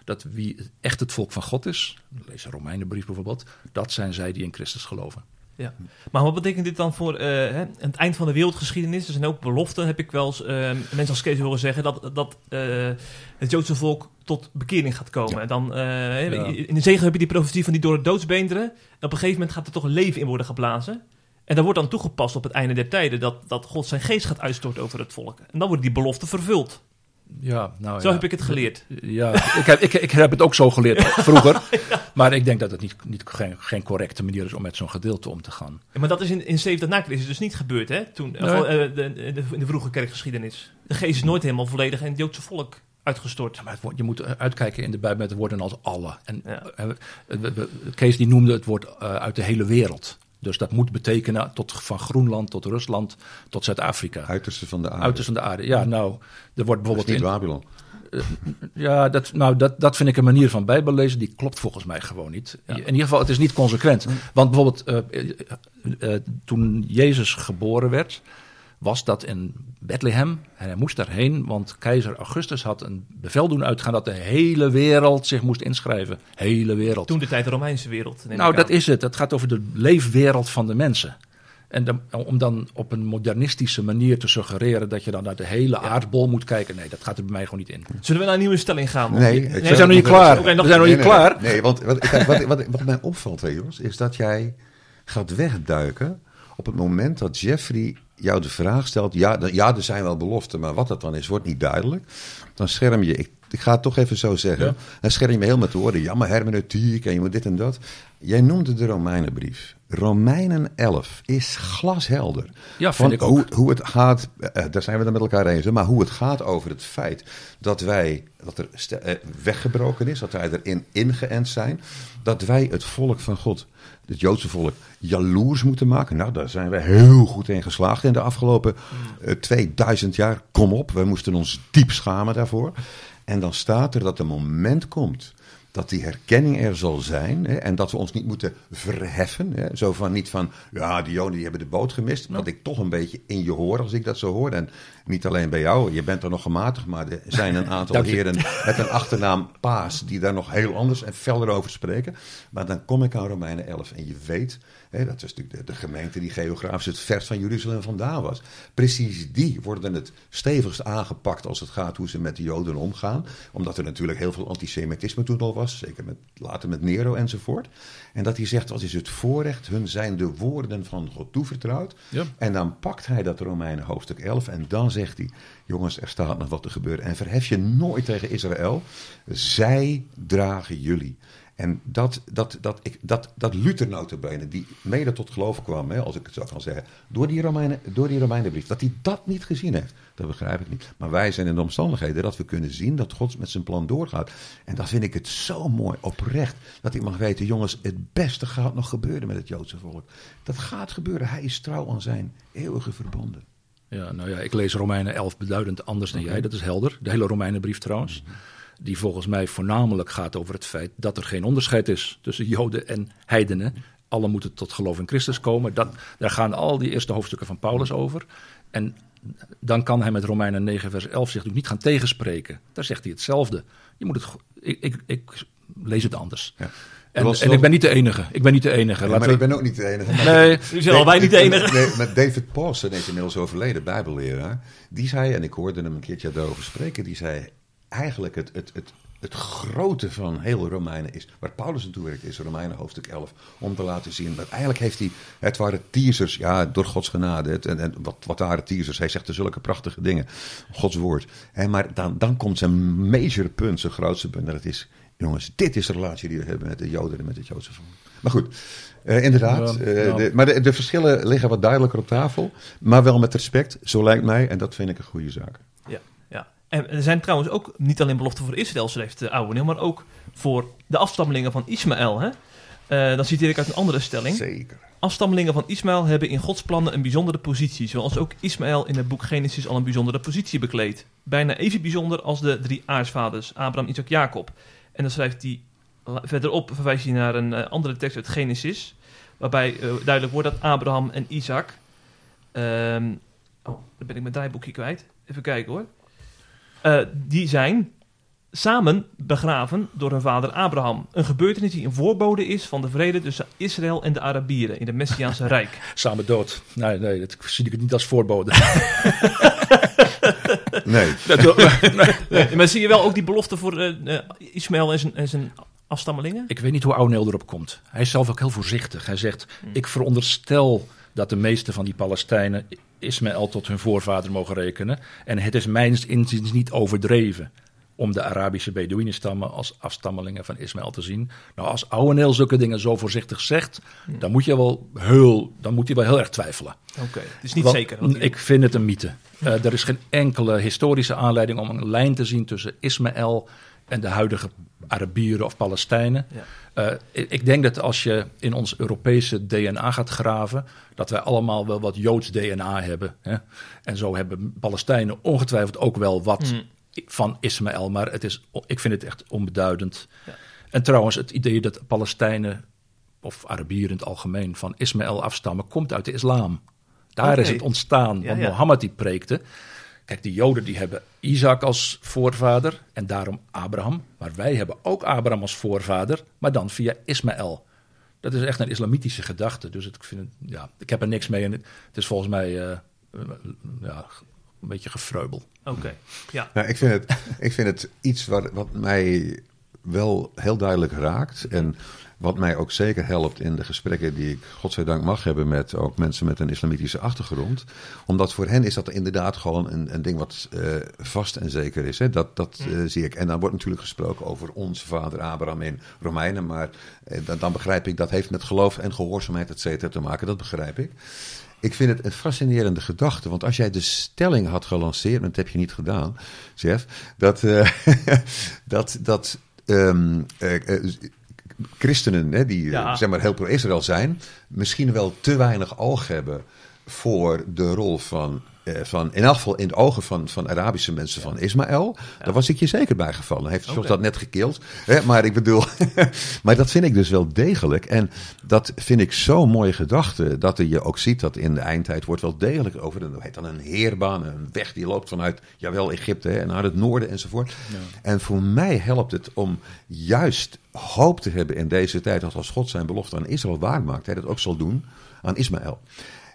dat wie echt het volk van God is, lees de Romeinenbrief bijvoorbeeld, dat zijn zij die in Christus geloven. Ja. Maar wat betekent dit dan voor uh, het eind van de wereldgeschiedenis? Er zijn ook beloften, heb ik wel eens uh, mensen als Kees horen zeggen, dat, dat uh, het Joodse volk tot bekering gaat komen. En dan, In de zegen heb je die profetie van die door het doodsbeenderen. En op een gegeven moment gaat er toch een leven in worden geblazen. En dat wordt dan toegepast op het einde der tijden, dat, dat God zijn geest gaat uitstorten over het volk. En dan wordt die belofte vervuld. Ja, nou, zo heb ik het geleerd. Ja, ik heb, ik, ik heb het ook zo geleerd vroeger. <laughs> Maar ik denk dat het niet, niet, geen, geen correcte manier is om met zo'n gedeelte om te gaan. Ja, maar dat is in, in 70 na Christus dus niet gebeurd, hè? Toen, nee. uh, de, de, in de vroege kerkgeschiedenis. De geest is nooit helemaal volledig in het Joodse volk uitgestort. Ja, maar het, je moet uitkijken in de Bijbel met de woorden als alle. En ja. uh, Kees die noemde het woord uh, uit de hele wereld. Dus dat moet betekenen tot, van Groenland tot Rusland tot Zuid-Afrika. Uiterste van de aarde. Uiterste van de aarde, ja. Nou, er wordt bijvoorbeeld... niet in, Babylon. Uh, ja, dat, nou, dat, dat vind ik een manier van bijbellezen die klopt volgens mij gewoon niet. Ja. In ieder geval, het is niet consequent. Want bijvoorbeeld, uh, uh, toen Jezus geboren werd was dat in Bethlehem. En hij moest daarheen, want keizer Augustus had een bevel doen uitgaan dat de hele wereld zich moest inschrijven. Hele wereld. Toen de tijd de Romeinse wereld. Nou, dat is het. Het gaat over de leefwereld van de mensen. En dan, om dan op een modernistische manier te suggereren dat je dan naar de hele aardbol moet kijken. Nee, dat gaat er bij mij gewoon niet in. Zullen we naar een nieuwe stelling gaan? Nee, we zijn nog niet klaar. We zijn nog niet klaar. Nee, want wat, wat, wat, wat mij opvalt, jongens, is dat jij gaat wegduiken op het moment dat Jeffrey jou de vraag stelt, ja, ja, er zijn wel beloften, maar wat dat dan is, wordt niet duidelijk. Dan scherm je, ik, ik ga het toch even zo zeggen, dan scherm je me heel met de woorden, ja, maar hermeneutiek en je moet dit en dat. Jij noemde de Romeinenbrief. Romeinen 11 is glashelder. Ja, vind ik ook. Hoe, hoe het gaat, eh, daar zijn we dan met elkaar eens, maar hoe het gaat over het feit dat wij, dat er eh, weggebroken is, dat wij erin ingeënt zijn, dat wij het volk van God het Joodse volk jaloers moeten maken. Nou, daar zijn we heel goed in geslaagd in de afgelopen uh, hmm. 2000 eh, jaar. Kom op, we moesten ons diep schamen daarvoor. En dan staat er dat een moment komt dat die herkenning er zal zijn hè, en dat we ons niet moeten verheffen. Hè, zo van niet van, ja, die Joden die hebben de boot gemist. Wat ik toch een beetje in je hoor als ik dat zo hoor. En niet alleen bij jou, je bent er nog gematigd, maar er zijn een <laughs> aantal heren met een achternaam Paas die daar nog heel anders en felder over spreken. Maar dan kom ik aan Romeinen 11 en je weet dat is natuurlijk de, gemeente die geografisch het vers van Jeruzalem vandaan was. Precies die worden het stevigst aangepakt als het gaat hoe ze met de Joden omgaan. Omdat er natuurlijk heel veel antisemitisme toen al was. Zeker met, later met Nero enzovoort. En dat hij zegt, wat is het voorrecht? Hun zijn de woorden van God toevertrouwd. Ja. En dan pakt hij dat Romeinen hoofdstuk 11 en dan zegt hij... Jongens, er staat nog wat te gebeuren. En verhef je nooit tegen Israël. Zij dragen jullie. En dat, dat, dat, ik, dat, dat Luther notabene, die mede tot geloof kwam, hè, als ik het zo kan zeggen, door die, Romeinen, door die Romeinenbrief, dat hij dat niet gezien heeft, dat begrijp ik niet. Maar wij zijn in de omstandigheden dat we kunnen zien dat God met zijn plan doorgaat. En dat vind ik het zo mooi, oprecht, dat ik mag weten, jongens, het beste gaat nog gebeuren met het Joodse volk. Dat gaat gebeuren, hij is trouw aan zijn eeuwige verbonden. Ja, nou ja, ik lees Romeinen 11 beduidend anders dan jij, dat is helder. De hele Romeinenbrief trouwens. Mhm. Die volgens mij voornamelijk gaat over het feit dat er geen onderscheid is tussen Joden en heidenen. Alle moeten tot geloof in Christus komen. Dat, daar gaan al die eerste hoofdstukken van Paulus over. En dan kan hij met Romeinen 9, vers 11 zich niet gaan tegenspreken. Daar zegt hij hetzelfde. Je moet het, ik, ik, ik lees het anders. Ja. En, en, ik ben niet de enige. Ik ben niet de enige. maar ik ben ook niet de enige. <laughs> Nee, u zijn wij niet de enige. Nee, met David Paulsen is inmiddels overleden, bijbelleraar. Die zei, en ik hoorde hem een keertje daarover spreken, die zei eigenlijk het, het, het, het grote van heel Romeinen is, waar Paulus naartoe werkt, is Romeinen hoofdstuk 11, om te laten zien dat eigenlijk heeft hij, het waren teasers, ja, door Gods genade, het, en, en wat, wat waren teasers? Hij zegt er zulke prachtige dingen, Gods woord. En maar dan, dan komt zijn major punt, zijn grootste punt, en dat is, jongens, dit is de relatie die we hebben met de Joden en met het Joodse volk. Maar goed, uh, inderdaad. Uh, De, maar de, de, verschillen liggen wat duidelijker op tafel. Maar wel met respect, zo lijkt mij. En dat vind ik een goede zaak. Ja, ja. En er zijn trouwens ook niet alleen beloften voor Israël, schrijft de oude nieuw, maar ook voor de afstammelingen van Ismaël. Hè? Uh, dan citeer ik uit een andere stelling. Zeker. Afstammelingen van Ismaël hebben in Gods plannen een bijzondere positie, zoals ook Ismaël in het boek Genesis al een bijzondere positie bekleedt. Bijna even bijzonder als de drie aarsvaders, Abraham, Isaac, Jacob. En dan schrijft hij verderop, verwijst hij naar een uh, andere tekst uit Genesis, waarbij uh, duidelijk wordt dat Abraham en Isaac. Um, oh, dan ben ik mijn draaiboekje kwijt. Even kijken hoor. Uh, die zijn samen begraven door hun vader Abraham. Een gebeurtenis die een voorbode is van de vrede tussen Israël en de Arabieren in het Messiaanse <laughs> Rijk. Samen dood. Nee, nee, dat zie ik het niet als voorbode. <laughs> nee. <laughs> nee. Maar zie je wel ook die belofte voor uh, Ismaël en zijn, en zijn afstammelingen? Ik weet niet hoe Oudneel erop komt. Hij is zelf ook heel voorzichtig. Hij zegt, hmm. ik veronderstel dat de meeste van die Palestijnen Ismaël tot hun voorvader mogen rekenen. En het is mijns inziens niet overdreven om de Arabische Bedouinenstammen als afstammelingen van Ismaël te zien. Nou, als Ouweneel zulke dingen zo voorzichtig zegt, hmm. dan moet je wel heel, dan moet je wel heel erg twijfelen. Oké, okay. het is niet zeker. Ik vind het een mythe. Uh, er is geen enkele historische aanleiding om een lijn te zien tussen Ismaël en de huidige Arabieren of Palestijnen. Ja. Uh, ik denk dat als je in ons Europese DNA gaat graven, dat wij allemaal wel wat Joods DNA hebben. Hè? En zo hebben Palestijnen ongetwijfeld ook wel wat hmm. van Ismaël, maar het is, ik vind het echt onbeduidend. Ja. En trouwens, het idee dat Palestijnen of Arabieren in het algemeen van Ismaël afstammen, komt uit de islam. Daar okay. is het ontstaan, want ja, Mohammed die preekte. Kijk, de Joden die hebben Isaac als voorvader en daarom Abraham. Maar wij hebben ook Abraham als voorvader, maar dan via Ismaël. Dat is echt een islamitische gedachte. Dus ik, vind het, ja, ik heb er niks mee. En het is volgens mij uh, ja, een beetje gefreubel. Oké, ja. Nou, ik, vind het, ik vind het iets wat, wat mij wel heel duidelijk raakt. En wat mij ook zeker helpt in de gesprekken die ik godzijdank mag hebben met ook mensen met een islamitische achtergrond. Omdat voor hen is dat inderdaad gewoon een, een ding wat uh, vast en zeker is. Hè? Dat, dat uh, zie ik. En dan wordt natuurlijk gesproken over onze vader Abraham in Romeinen. Maar uh, dan, dan, begrijp ik dat heeft met geloof en gehoorzaamheid et cetera te maken. Dat begrijp ik. Ik vind het een fascinerende gedachte. Want als jij de stelling had gelanceerd, en dat heb je niet gedaan, Jeff, dat. <laughs> dat, dat um, christenen, hè, die ja. zeg maar heel pro-Israël zijn, misschien wel te weinig oog hebben voor de rol van eh, van, in elk geval in de ogen van, van Arabische mensen van Ismaël. Daar was ik je zeker bij gevallen. Heeft okay. dat net gekild. Hè? Maar ik bedoel, <laughs> maar dat vind ik dus wel degelijk. En dat vind ik zo'n mooie gedachte. Dat je ook ziet dat in de eindtijd wordt wel degelijk over. Dat heet dan een heerbaan, een weg die loopt vanuit, jawel, Egypte hè, naar het noorden enzovoort. Ja. En voor mij helpt het om juist hoop te hebben in deze tijd. Dat als God zijn belofte aan Israël waarmaakt, hij dat ook zal doen aan Ismaël.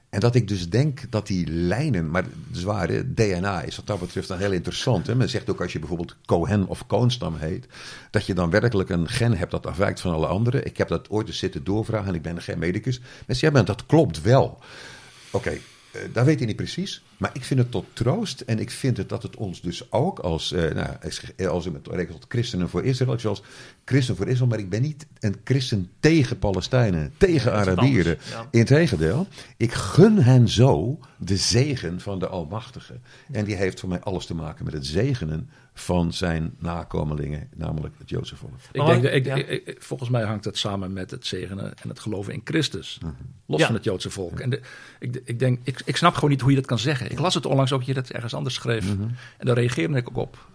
En dat ik dus denk dat die lijnen, maar zware DNA is wat dat betreft dan heel interessant. Hè? Men zegt ook als je bijvoorbeeld Cohen of Koonstam heet, dat je dan werkelijk een gen hebt dat afwijkt van alle anderen. Ik heb dat ooit eens zitten doorvragen en ik ben geen medicus. Mensen zeggen, dat klopt wel. Oké, okay, uh, dat weet je niet precies. Maar ik vind het tot troost en ik vind het dat het ons dus ook als, uh, nou, als je met rekent tot christenen voor Israël, zoals christen voor Israël, maar ik ben niet een christen tegen Palestijnen, tegen ja, Arabieren. Ja. Integendeel, ik gun hen zo de zegen van de Almachtige. En die heeft voor mij alles te maken met het zegenen van zijn nakomelingen, namelijk het Joodse volk. Ik denk, ik, ja. ik, volgens mij hangt het samen met het zegenen en het geloven in Christus, -huh. los van het Joodse volk. En de, ik, ik, denk, ik, snap gewoon niet hoe je dat kan zeggen. Ik las het onlangs ook, je dat ergens anders schreef. -huh. En daar reageerde ik ook op.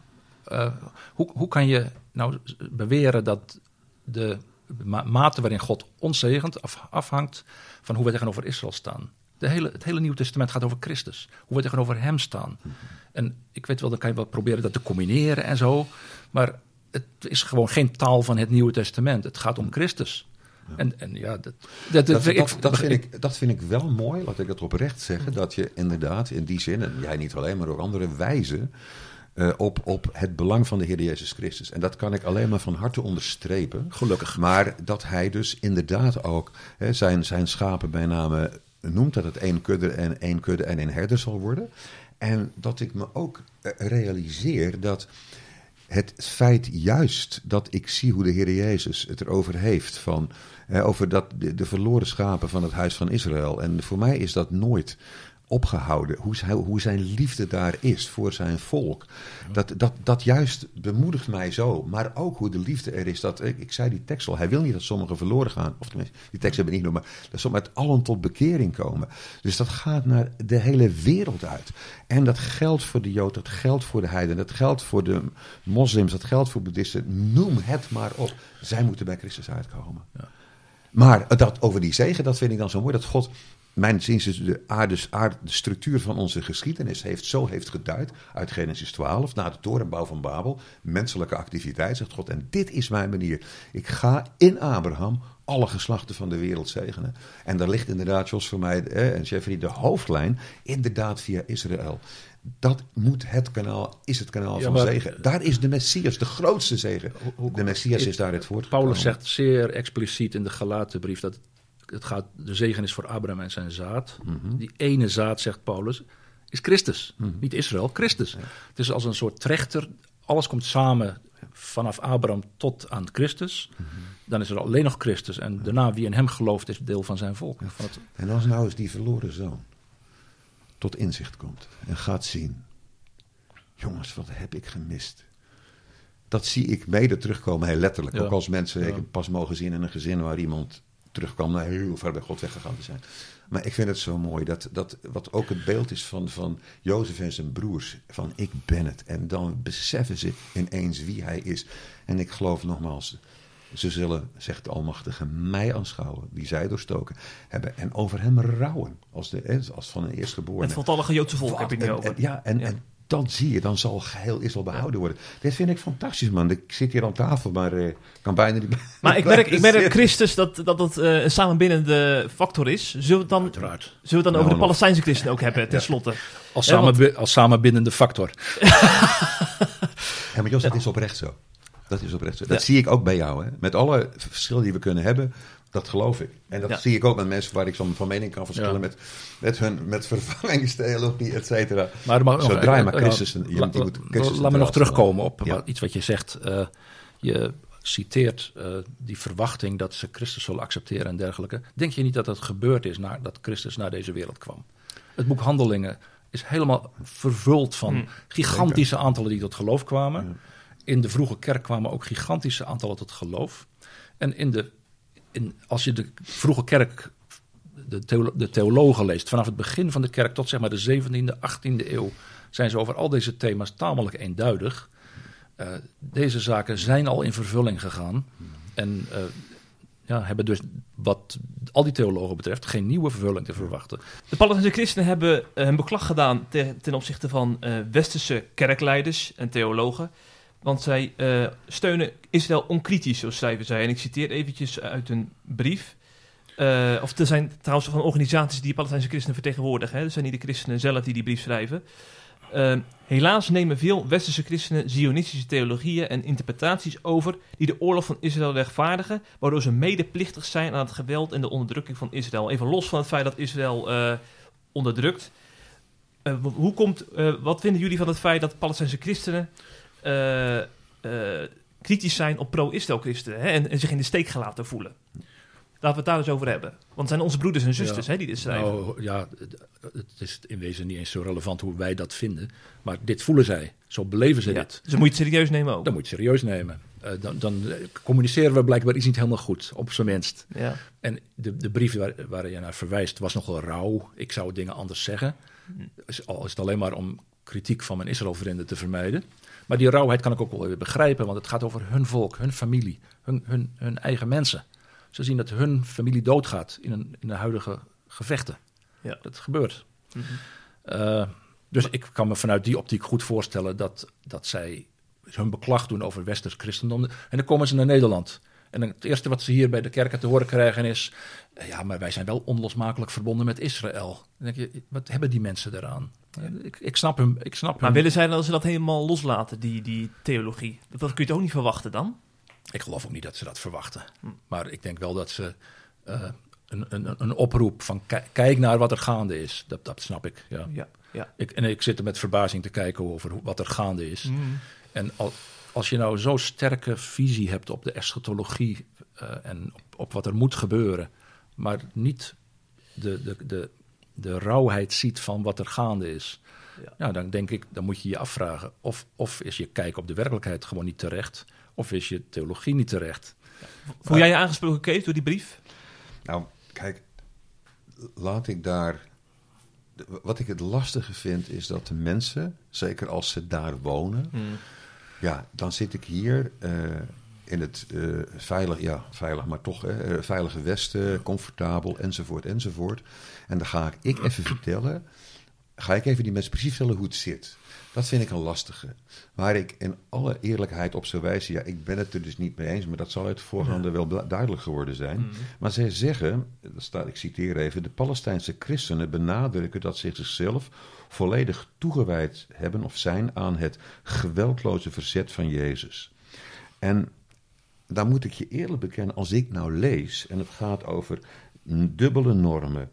hoe, hoe kan je nou beweren dat de mate waarin God ons zegent af, afhangt van hoe we tegenover Israël staan? De hele, het hele Nieuwe Testament gaat over Christus. Hoe we tegenover Hem staan. En ik weet wel, dan kan je wel proberen dat te combineren en zo. Maar het is gewoon geen taal van het Nieuwe Testament. Het gaat om Christus. En, en ja, dat, dat, dat, dat, vind ik, dat vind ik wel mooi, laat ik het oprecht zeggen. Dat je inderdaad in die zin, en jij niet alleen, maar ook andere wijzen. Uh, op, op het belang van de Heer Jezus Christus. En dat kan ik alleen maar van harte onderstrepen. Gelukkig. Maar dat hij dus inderdaad ook hè, zijn, zijn schapen bij name noemt dat het één kudde en één kudde en één herder zal worden. En dat ik me ook eh, realiseer dat het feit juist dat ik zie hoe de Heer Jezus het erover heeft, van, over dat, de, verloren schapen van het huis van Israël. En voor mij is dat nooit opgehouden. Hoe, hoe zijn liefde daar is voor zijn volk. Dat, dat, dat juist bemoedigt mij zo. Maar ook hoe de liefde er is. Dat, ik, ik zei die tekst al. Hij wil niet dat sommigen verloren gaan. Of tenminste, die tekst hebben we niet nog. Maar dat sommigen uit allen tot bekering komen. Dus dat gaat naar de hele wereld uit. En dat geldt voor de Jood. Dat geldt voor de Heiden. Dat geldt voor de moslims. Dat geldt voor boeddhisten. Noem het maar op. Zij moeten bij Christus uitkomen. Ja. Maar dat, over die zegen, dat vind ik dan zo mooi. Dat God mijn zin de, aarde, aarde, de structuur van onze geschiedenis heeft, zo heeft geduid uit Genesis 12, na de torenbouw van Babel, menselijke activiteit, zegt God. En dit is mijn manier. Ik ga in Abraham alle geslachten van de wereld zegenen. En daar ligt inderdaad, Jos, voor mij en Jeffrey, de hoofdlijn, inderdaad via Israël. Dat moet het kanaal, is het kanaal van zegen. Daar is de Messias, de grootste zegen. De Messias is daar het woord. Paulus zegt zeer expliciet in de gelaten brief dat het gaat, de zegen is voor Abraham en zijn zaad. Mhm. Die ene zaad, zegt Paulus, is Christus. Mhm. Niet Israël, Christus. Het is als een soort trechter. Alles komt samen vanaf Abraham tot aan Christus. Mhm. Dan is er alleen nog Christus. En daarna wie in hem gelooft is deel van zijn volk. Van het... En als nou eens die verloren zoon tot inzicht komt en gaat zien. Jongens, wat heb ik gemist? Dat zie ik mede terugkomen, heel letterlijk. Ook als mensen, ik pas mogen zien in een gezin waar iemand terugkwam naar heel ver bij God weggegaan te zijn. Maar ik vind het zo mooi dat, dat wat ook het beeld is van, van Jozef en zijn broers. Van ik ben het. En dan beseffen ze ineens wie hij is. En ik geloof nogmaals, ze zullen, zegt de Almachtige, mij aanschouwen, die zij doorstoken hebben. En over hem rouwen, als, de, als van een eerstgeborene. Het voltallige Joodse volk heb je het over. ja, en, en dan zie je, dan zal geheel Israël behouden worden. Dit vind ik fantastisch, man. Ik zit hier aan tafel, maar uh, kan bijna niet. <laughs> Maar ik merk, ik merk <laughs> Christus dat dat, dat uh, een samenbindende factor is. Zullen we het dan, zullen we het dan over de Palestijnse christenen ook hebben, <laughs> tenslotte? Als, samen, als samenbindende factor. ja, maar Jos, dat is oprecht zo. Dat is oprecht zo. Dat zie ik ook bij jou. Hè? Met alle verschillen die we kunnen hebben, dat geloof ik. En dat zie ik ook met mensen waar ik zo van mening kan verschillen met, met hun met <laughs> vervangingstheologie, et cetera. Maar mag Zodra je maar Christus... Uh, la, laat me nog terugkomen op wat, iets wat je zegt. Uh, je citeert uh, die verwachting dat ze Christus zullen accepteren en dergelijke. Denk je niet dat dat gebeurd is nadat Christus naar deze wereld kwam? Het boek Handelingen is helemaal vervuld van hmm. gigantische aantallen die tot geloof kwamen. In de vroege kerk kwamen ook gigantische aantallen tot geloof. En in de in, als je de vroege kerk, de, de theologen leest, vanaf het begin van de kerk tot zeg maar de 17e, 18e eeuw, zijn ze over al deze thema's tamelijk eenduidig. Uh, deze zaken zijn al in vervulling gegaan. En uh, ja, hebben dus wat al die theologen betreft geen nieuwe vervulling te verwachten. De Palestijnse christenen hebben eh, beklag gedaan ten, opzichte van westerse kerkleiders en theologen. Want zij uh, steunen Israël onkritisch, zo schrijven zij. En ik citeer eventjes uit een brief. Uh, of er zijn trouwens van organisaties die Palestijnse christenen vertegenwoordigen. Hè. Er zijn niet de christenen zelf die die brief schrijven. Uh, helaas nemen veel westerse christenen zionistische theologieën en interpretaties over die de oorlog van Israël rechtvaardigen, waardoor ze medeplichtig zijn aan het geweld en de onderdrukking van Israël. Even los van het feit dat Israël uh, onderdrukt. hoe komt, wat vinden jullie van het feit dat Palestijnse christenen kritisch zijn op pro-Israël-christenen en, en, zich in de steek gelaten voelen. Laten we het daar eens over hebben. Want het zijn onze broeders en zusters hè, die dit schrijven. Nou, ja, het is in wezen niet eens zo relevant hoe wij dat vinden. Maar dit voelen zij. Zo beleven ze dit. Dus moet je het serieus nemen ook. Dan moet je het serieus nemen. Uh, dan, dan, communiceren we blijkbaar iets niet helemaal goed, op zijn minst. Ja. En de, de brief waar, waar je naar verwijst was nogal rauw. Ik zou dingen anders zeggen. Hm. Al is het alleen maar om kritiek van mijn Israël-vrienden te vermijden. Maar die rauwheid kan ik ook wel weer begrijpen, want het gaat over hun volk, hun familie, hun, hun, hun eigen mensen. Ze zien dat hun familie doodgaat in, een, in de huidige gevechten. Ja. Dat gebeurt. Mm dus ik kan me vanuit die optiek goed voorstellen dat, dat zij hun beklag doen over westers christendom. En dan komen ze naar Nederland. En het eerste wat ze hier bij de kerken te horen krijgen is... Eh, ja, maar wij zijn wel onlosmakelijk verbonden met Israël. Dan denk je, wat hebben die mensen daaraan? Ik, ik, snap hem. Ik snap maar willen zij dan ze dat helemaal loslaten, die, die theologie? Dat, dat kun je toch ook niet verwachten dan? Ik geloof ook niet dat ze dat verwachten. Hm. Maar ik denk wel dat ze uh, een, een, een oproep van kijk naar wat er gaande is. Dat, dat snap ik. Ja. ja, ja. Ik, en ik zit er met verbazing te kijken over wat er gaande is. Hm. En al, als je nou zo'n sterke visie hebt op de eschatologie uh, en op, op, wat er moet gebeuren, maar niet de, de, de, de rauwheid ziet van wat er gaande is. Ja. Nou, dan denk ik, dan moet je je afvragen: of, of is je kijk op de werkelijkheid gewoon niet terecht, of is je theologie niet terecht? Ja. Voel jij je aangesproken, Kees, door die brief? Nou, kijk, laat ik daar. Wat ik het lastige vind, is dat de mensen, zeker als ze daar wonen, hmm. Ja, dan zit ik hier. Uh, in het uh, veilig, ja, veilig, maar toch uh, veilige Westen, comfortabel, enzovoort, enzovoort. En dan ga ik even vertellen, ga ik even die mensen precies vertellen hoe het zit. Dat vind ik een lastige. Waar ik in alle eerlijkheid op zou wijzen, ja, ik ben het er dus niet mee eens, maar dat zal uit voorgaande ja. wel duidelijk geworden zijn. Mm. Maar zij zeggen, dat staat, ik citeer even, de Palestijnse christenen benadrukken dat ze zichzelf volledig toegewijd hebben of zijn aan het geweldloze verzet van Jezus. En daar moet ik je eerlijk bekennen, als ik nou lees en het gaat over dubbele normen,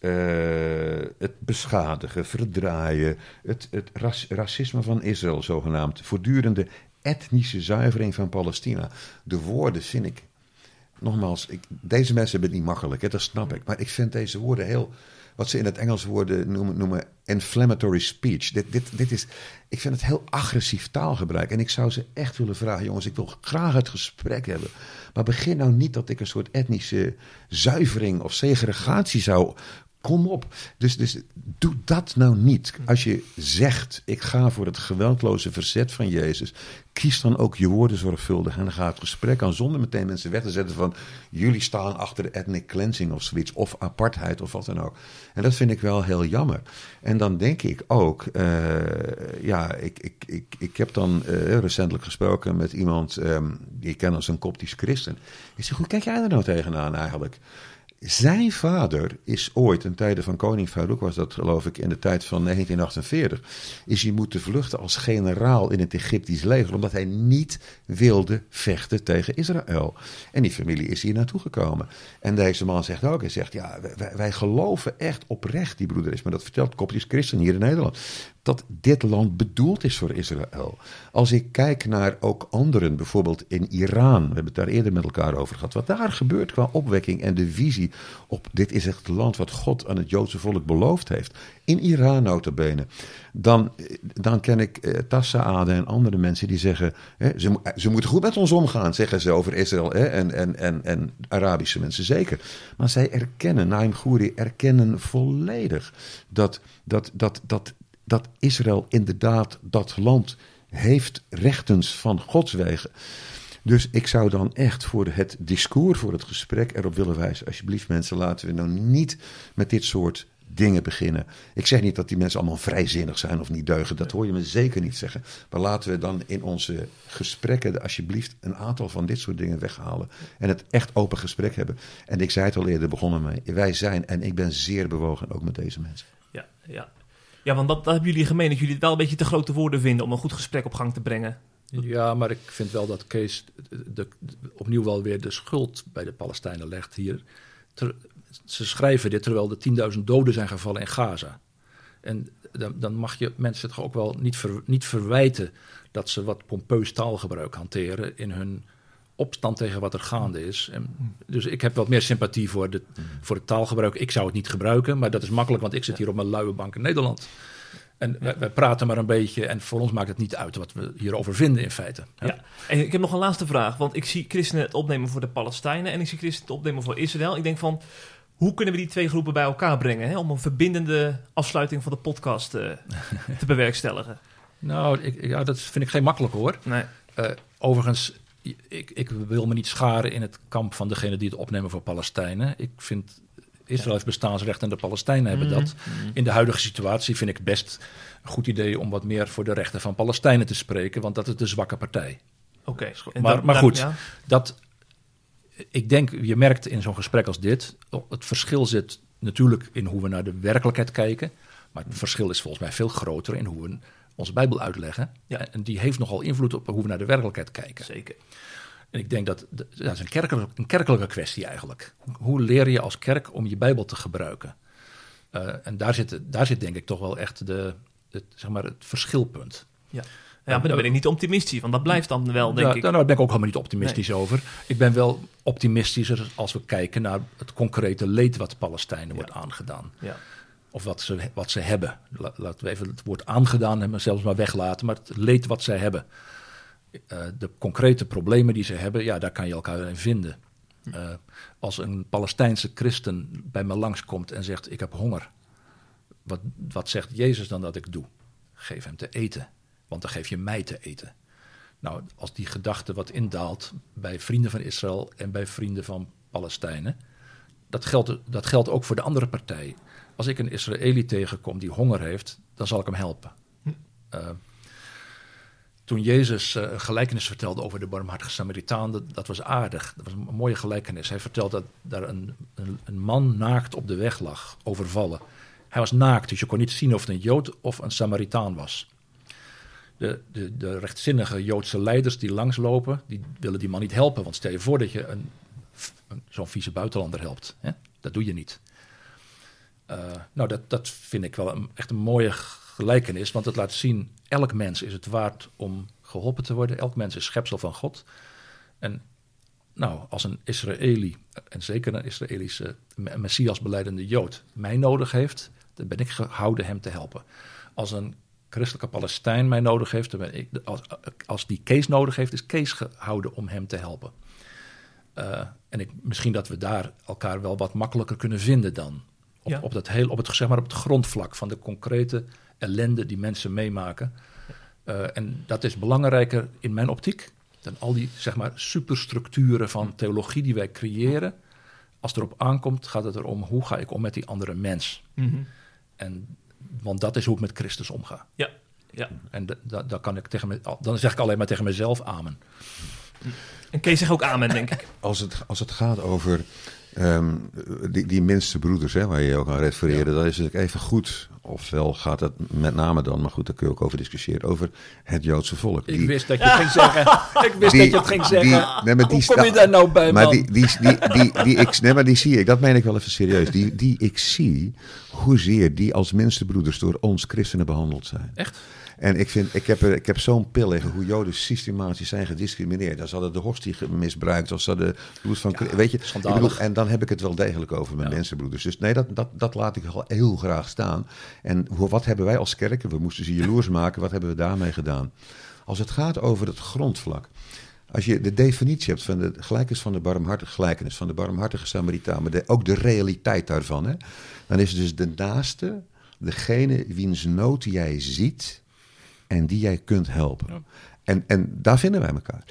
uh, het beschadigen, verdraaien, het, het racisme van Israël zogenaamd, voortdurende etnische zuivering van Palestina. De woorden vind ik, nogmaals, ik, deze mensen hebben het niet makkelijk, hè, dat snap ik, maar ik vind deze woorden heel wat ze in het Engels woorden noemen, noemen inflammatory speech. Dit, dit, dit is, ik vind het heel agressief taalgebruik. En ik zou ze echt willen vragen, jongens, ik wil graag het gesprek hebben. Maar begin nou niet dat ik een soort etnische zuivering of segregatie zou Kom op. Dus, dus doe dat nou niet. Als je zegt, ik ga voor het geweldloze verzet van Jezus, kies dan ook je woorden zorgvuldig. En dan gaat het gesprek aan zonder meteen mensen weg te zetten van, jullie staan achter de ethnic cleansing of zoiets, of apartheid of wat dan ook. En dat vind ik wel heel jammer. En dan denk ik ook, uh, ja, ik, ik, ik, ik heb dan uh, recentelijk gesproken met iemand um, die ik ken als een koptisch christen. Ik zeg, hoe kijk jij er nou tegenaan eigenlijk? Zijn vader is ooit, in tijden van koning Farouk was dat geloof ik in de tijd van 1948, is hij moeten vluchten als generaal in het Egyptisch leger, omdat hij niet wilde vechten tegen Israël. En die familie is hier naartoe gekomen. En deze man zegt ook, hij zegt, ja, wij, wij geloven echt oprecht, die broeder is, maar dat vertelt Koptisch Christen hier in Nederland dat dit land bedoeld is voor Israël. Als ik kijk naar ook anderen, bijvoorbeeld in Iran, we hebben het daar eerder met elkaar over gehad, wat daar gebeurt qua opwekking en de visie op dit is het land wat God aan het Joodse volk beloofd heeft, in Iran notabene, dan, dan ken ik eh, Tassa Ade en andere mensen die zeggen, hè, ze, ze moeten goed met ons omgaan, zeggen ze over Israël hè, en, en, en, en Arabische mensen zeker. Maar zij erkennen, Naim Gouri erkennen volledig dat, dat, dat, dat dat Israël inderdaad dat land heeft rechtens van Gods wegen. Dus ik zou dan echt voor het discours, voor het gesprek erop willen wijzen. Alsjeblieft, mensen, laten we nou niet met dit soort dingen beginnen. Ik zeg niet dat die mensen allemaal vrijzinnig zijn of niet deugen. Dat hoor je me zeker niet zeggen. Maar laten we dan in onze gesprekken alsjeblieft een aantal van dit soort dingen weghalen. En het echt open gesprek hebben. En ik zei het al eerder, begonnen mee. Wij zijn, en ik ben zeer bewogen ook met deze mensen. Ja, ja. Ja, want dat, dat hebben jullie gemeen, dat jullie het wel een beetje te grote woorden vinden om een goed gesprek op gang te brengen. Ja, maar ik vind wel dat Kees de, opnieuw wel weer de schuld bij de Palestijnen legt hier. ze schrijven dit terwijl er 10.000 doden zijn gevallen in Gaza. En dan, dan, mag je mensen toch ook wel niet, niet verwijten dat ze wat pompeus taalgebruik hanteren in hun opstand tegen wat er gaande is. En dus ik heb wat meer sympathie voor, de, voor het taalgebruik. Ik zou het niet gebruiken, maar dat is makkelijk, want ik zit hier op mijn luie bank in Nederland. En wij, praten maar een beetje en voor ons maakt het niet uit wat we hierover vinden in feite. Ja. En ik heb nog een laatste vraag, want ik zie christenen het opnemen voor de Palestijnen en ik zie christenen het opnemen voor Israël. Ik denk van, hoe kunnen we die twee groepen bij elkaar brengen hè, om een verbindende afsluiting van de podcast uh, <laughs> te bewerkstelligen? Nou, ik, ja, dat vind ik geen makkelijk hoor. Nee. Uh, overigens, ik, ik, wil me niet scharen in het kamp van degene die het opnemen voor Palestijnen. Ik vind Israël heeft bestaansrecht en de Palestijnen hebben mhm. dat. Mhm. In de huidige situatie vind ik het best een goed idee om wat meer voor de rechten van Palestijnen te spreken, want dat is de zwakke partij. Oké. Maar, maar goed, dat, ik denk, je merkt in zo'n gesprek als dit, het verschil zit natuurlijk in hoe we naar de werkelijkheid kijken. Maar het verschil is volgens mij veel groter in hoe we onze Bijbel uitleggen. Ja. En die heeft nogal invloed op hoe we naar de werkelijkheid kijken. Zeker. En ik denk dat dat is een kerkelijke, een kerkelijke kwestie eigenlijk. Hoe leer je als kerk om je Bijbel te gebruiken? Uh, en daar zit, daar zit denk ik toch wel echt de, het, zeg maar het verschilpunt. Ja. Ja, maar dan ben ik niet optimistisch, want dat blijft dan wel, denk ik. Nou, daar ben ik ook helemaal niet optimistisch over. Ik ben wel optimistischer als we kijken naar het concrete leed wat Palestijnen wordt aangedaan. Ja. Of wat ze, wat ze hebben. Laten we even het woord aangedaan en zelfs maar weglaten, maar het leed wat zij hebben. Uh, de concrete problemen die ze hebben, ja, daar kan je elkaar in vinden. Uh, als een Palestijnse christen bij me langskomt en zegt: Ik heb honger. Wat, wat zegt Jezus dan dat ik doe? Geef hem te eten want dan geef je mij te eten. Nou, als die gedachte wat indaalt bij vrienden van Israël en bij vrienden van Palestijnen, dat geldt, dat geldt ook voor de andere partij. Als ik een Israëli tegenkom die honger heeft, dan zal ik hem helpen. Hm. Uh, toen Jezus uh, een gelijkenis vertelde over de barmhartige Samaritaan, dat, dat, was aardig. Dat was een mooie gelijkenis. Hij vertelde dat daar een, een, een, man naakt op de weg lag, overvallen. Hij was naakt, dus je kon niet zien of het een Jood of een Samaritaan was de, de, de rechtzinnige Joodse leiders die langslopen, die willen die man niet helpen. Want stel je voor dat je een, zo'n vieze buitenlander helpt. Hè? Dat doe je niet. Uh, nou, dat, dat vind ik wel echt een mooie gelijkenis, want het laat zien, elk mens is het waard om geholpen te worden. Elk mens is schepsel van God. En nou, als een Israëli, en zeker een Israëlische Messias beleidende Jood, mij nodig heeft, dan ben ik gehouden hem te helpen. Als een christelijke Palestijn mij nodig heeft, dan ben ik, als, als die Kees nodig heeft, is Kees gehouden om hem te helpen. Uh, en ik, misschien dat we daar elkaar wel wat makkelijker kunnen vinden dan. Op, op, dat heel, op, het, zeg maar op het grondvlak van de concrete ellende die mensen meemaken. Uh, en dat is belangrijker in mijn optiek dan al die zeg maar, superstructuren van theologie die wij creëren. Als het erop aankomt, gaat het erom hoe ga ik om met die andere mens. Mm -hmm. En want dat is hoe ik met Christus omga. Ja. ja. En dan kan ik tegen me, dan zeg ik alleen maar tegen mezelf amen. En Kees zegt ook amen, denk ik. Als het, als het gaat over um, die, die minste broeders, hè, waar je ook aan refereerde, ja. dan is het even goed. Ofwel gaat het met name dan, maar goed, daar kun je ook over discussiëren, over het Joodse volk. Ik wist dat je het ging zeggen. <laughs> Ik wist dat je het ging zeggen. Die, nee, maar die Hoe kom je daar nou bij, maar Die, die, die, die, die, ik, nee, maar die zie ik, dat meen ik wel even serieus. Die, die ik zie, hoezeer die als minste broeders door ons christenen behandeld zijn. Echt? En ik, vind, ik heb, ik heb zo'n pil liggen hoe Joden systematisch zijn gediscrimineerd. Als hadden de hostie misbruikt, als ze hadden bloed van... Ja, weet je, bedoel, en dan heb ik het wel degelijk over mijn ja. mensenbroeders. Dus nee, dat, dat, dat laat ik heel graag staan. En wat hebben wij als kerken, we moesten ze jaloers <laughs> maken, wat hebben we daarmee gedaan? Als het gaat over het grondvlak. Als je de definitie hebt van de gelijkenis van de barmhartige gelijkenis, van de barmhartige Samaritaan, maar de, ook de realiteit daarvan, hè, dan is het dus de naaste, degene wiens nood jij ziet, en die jij kunt helpen. En, en daar vinden wij elkaar.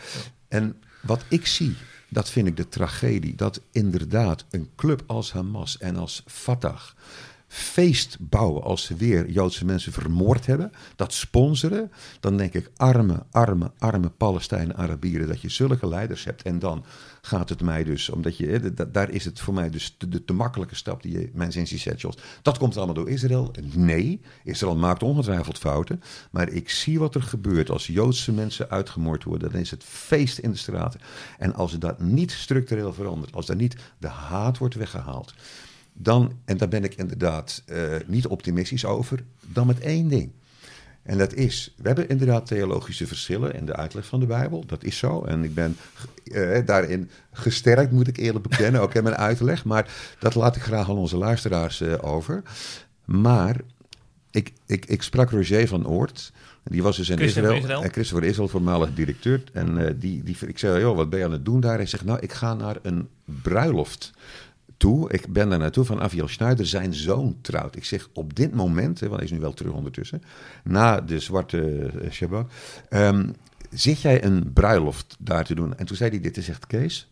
En wat ik zie, dat vind ik de tragedie, dat inderdaad een club als Hamas en als Fatah feest bouwen als ze weer Joodse mensen vermoord hebben, dat sponsoren, dan denk ik arme, arme, arme Palestijnen, Arabieren, dat je zulke leiders hebt. En dan gaat het mij dus, omdat je, daar is het voor mij dus de, de, makkelijke stap die je, mijn zin zet, Dat komt allemaal door Israël? Nee, Israël maakt ongetwijfeld fouten, maar ik zie wat er gebeurt als Joodse mensen uitgemoord worden. Dan is het feest in de straten. En als dat niet structureel verandert, als daar niet de haat wordt weggehaald, dan, en daar ben ik inderdaad uh, niet optimistisch over, dan met één ding. En dat is, we hebben inderdaad theologische verschillen in de uitleg van de Bijbel. Dat is zo. En ik ben uh, daarin gesterkt, moet ik eerlijk bekennen, ook in mijn uitleg. Maar dat laat ik graag aan onze luisteraars uh, over. Maar ik, ik, ik sprak Roger van Oort. Die was dus in Israël. Israël. En Christopher Israël, voormalig directeur. En uh, die, die, ik zei, joh, wat ben je aan het doen daar? Hij zegt, nou, ik ga naar een bruiloft toe. Ik ben daar naartoe van Aviel Schneider, zijn zoon trouwt. Ik zeg op dit moment, hè, want hij is nu wel terug ondertussen, na de zwarte Shabbat, um, zit jij een bruiloft daar te doen? En toen zei hij dit, hij zegt Kees,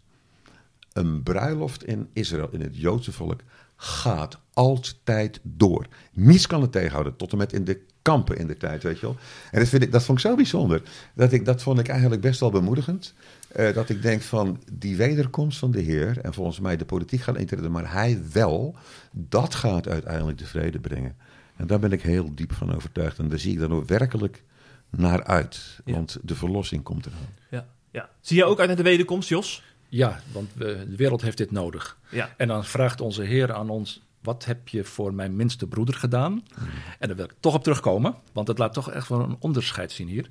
een bruiloft in Israël, in het Joodse volk, gaat altijd door. Niets kan het tegenhouden, tot en met in de kampen in de tijd, weet je wel. En dat, vind ik, dat vond ik zo bijzonder. Dat, ik, dat vond ik eigenlijk best wel bemoedigend. Uh, dat ik denk van die wederkomst van de Heer, en volgens mij de politiek gaat intreden, maar hij wel, dat gaat uiteindelijk de vrede brengen. En daar ben ik heel diep van overtuigd. En daar zie ik dan ook werkelijk naar uit. Want de verlossing komt eraan. Ja, ja. Zie je ook uit naar de wederkomst, Jos? Ja, want we, de wereld heeft dit nodig. Ja. En dan vraagt onze Heer aan ons: wat heb je voor mijn minste broeder gedaan? Hmm. En daar wil ik toch op terugkomen, want het laat toch echt wel een onderscheid zien hier.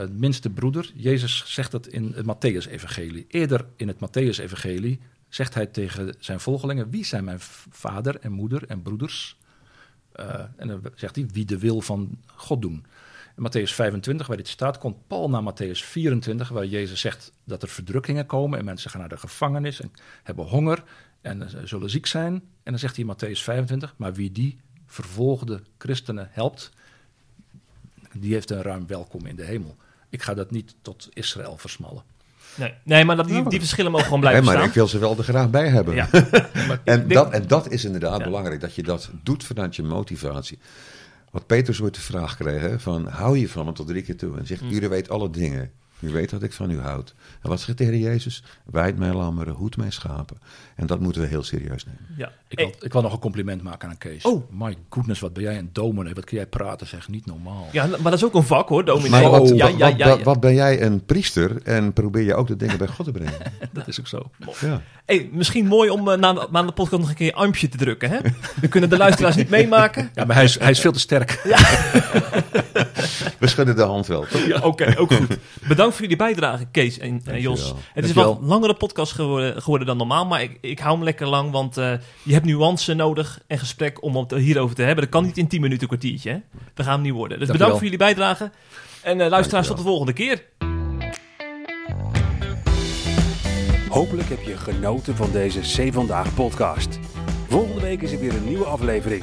Het minste broeder, Jezus zegt dat in het Matthäus-evangelie. Eerder in het Matthäus-evangelie zegt hij tegen zijn volgelingen: Wie zijn mijn vader en moeder en broeders? Uh, en dan zegt hij: Wie de wil van God doen. In Matthäus 25, waar dit staat, komt Paul naar Matthäus 24, waar Jezus zegt dat er verdrukkingen komen en mensen gaan naar de gevangenis en hebben honger en zullen ziek zijn. En dan zegt hij in Matthäus 25, maar wie die vervolgde christenen helpt, die heeft een ruim welkom in de hemel. Ik ga dat niet tot Israël versmallen. Nee, nee maar dat, die, die verschillen mogen gewoon blijven nee, maar staan. ik wil ze wel er graag bij hebben. Ja. <laughs> en, dat, en dat is inderdaad belangrijk, dat je dat doet vanuit je motivatie. Wat Petrus ooit de vraag kreeg, van hou je van hem tot drie keer toe? En zegt, mm. jullie weet alle dingen. U weet dat ik van u houd. En wat zegt de Heer Jezus? Wijd mijn lammeren, hoed mijn schapen. En dat moeten we heel serieus nemen. Ja. Ik, wil, ik wil nog een compliment maken aan Kees. Oh. My goodness, wat ben jij een dominee. Wat kun jij praten, zeg. Niet normaal. Ja, maar dat is ook een vak hoor, dominee. Maar wat, ja, ja, ja, wat, wat, ben jij een priester en probeer je ook de dingen bij God te brengen. <laughs> dat is ook zo. Ja. Hey, misschien mooi om uh, na, na, de podcast nog een keer een armpje te drukken. Hè? We kunnen de luisteraars niet meemaken. Ja, maar hij is, hij is veel te sterk. Ja. <laughs> <laughs> We schudden de hand wel. Ja, Oké, ook goed. Bedankt voor jullie bijdrage, Kees en Jos. Het is wel een langere podcast geworden, geworden, dan normaal, maar ik, ik hou hem lekker lang, want uh, je hebt nuance nodig en gesprek om het hierover te hebben. Dat kan niet in 10 minuten, een kwartiertje. Hè? Dat gaan hem niet worden. Dus bedankt voor jullie bijdrage. En uh, luisteraars, tot de volgende keer. Hopelijk heb je genoten van deze C Vandaag podcast. Volgende week is er weer een nieuwe aflevering.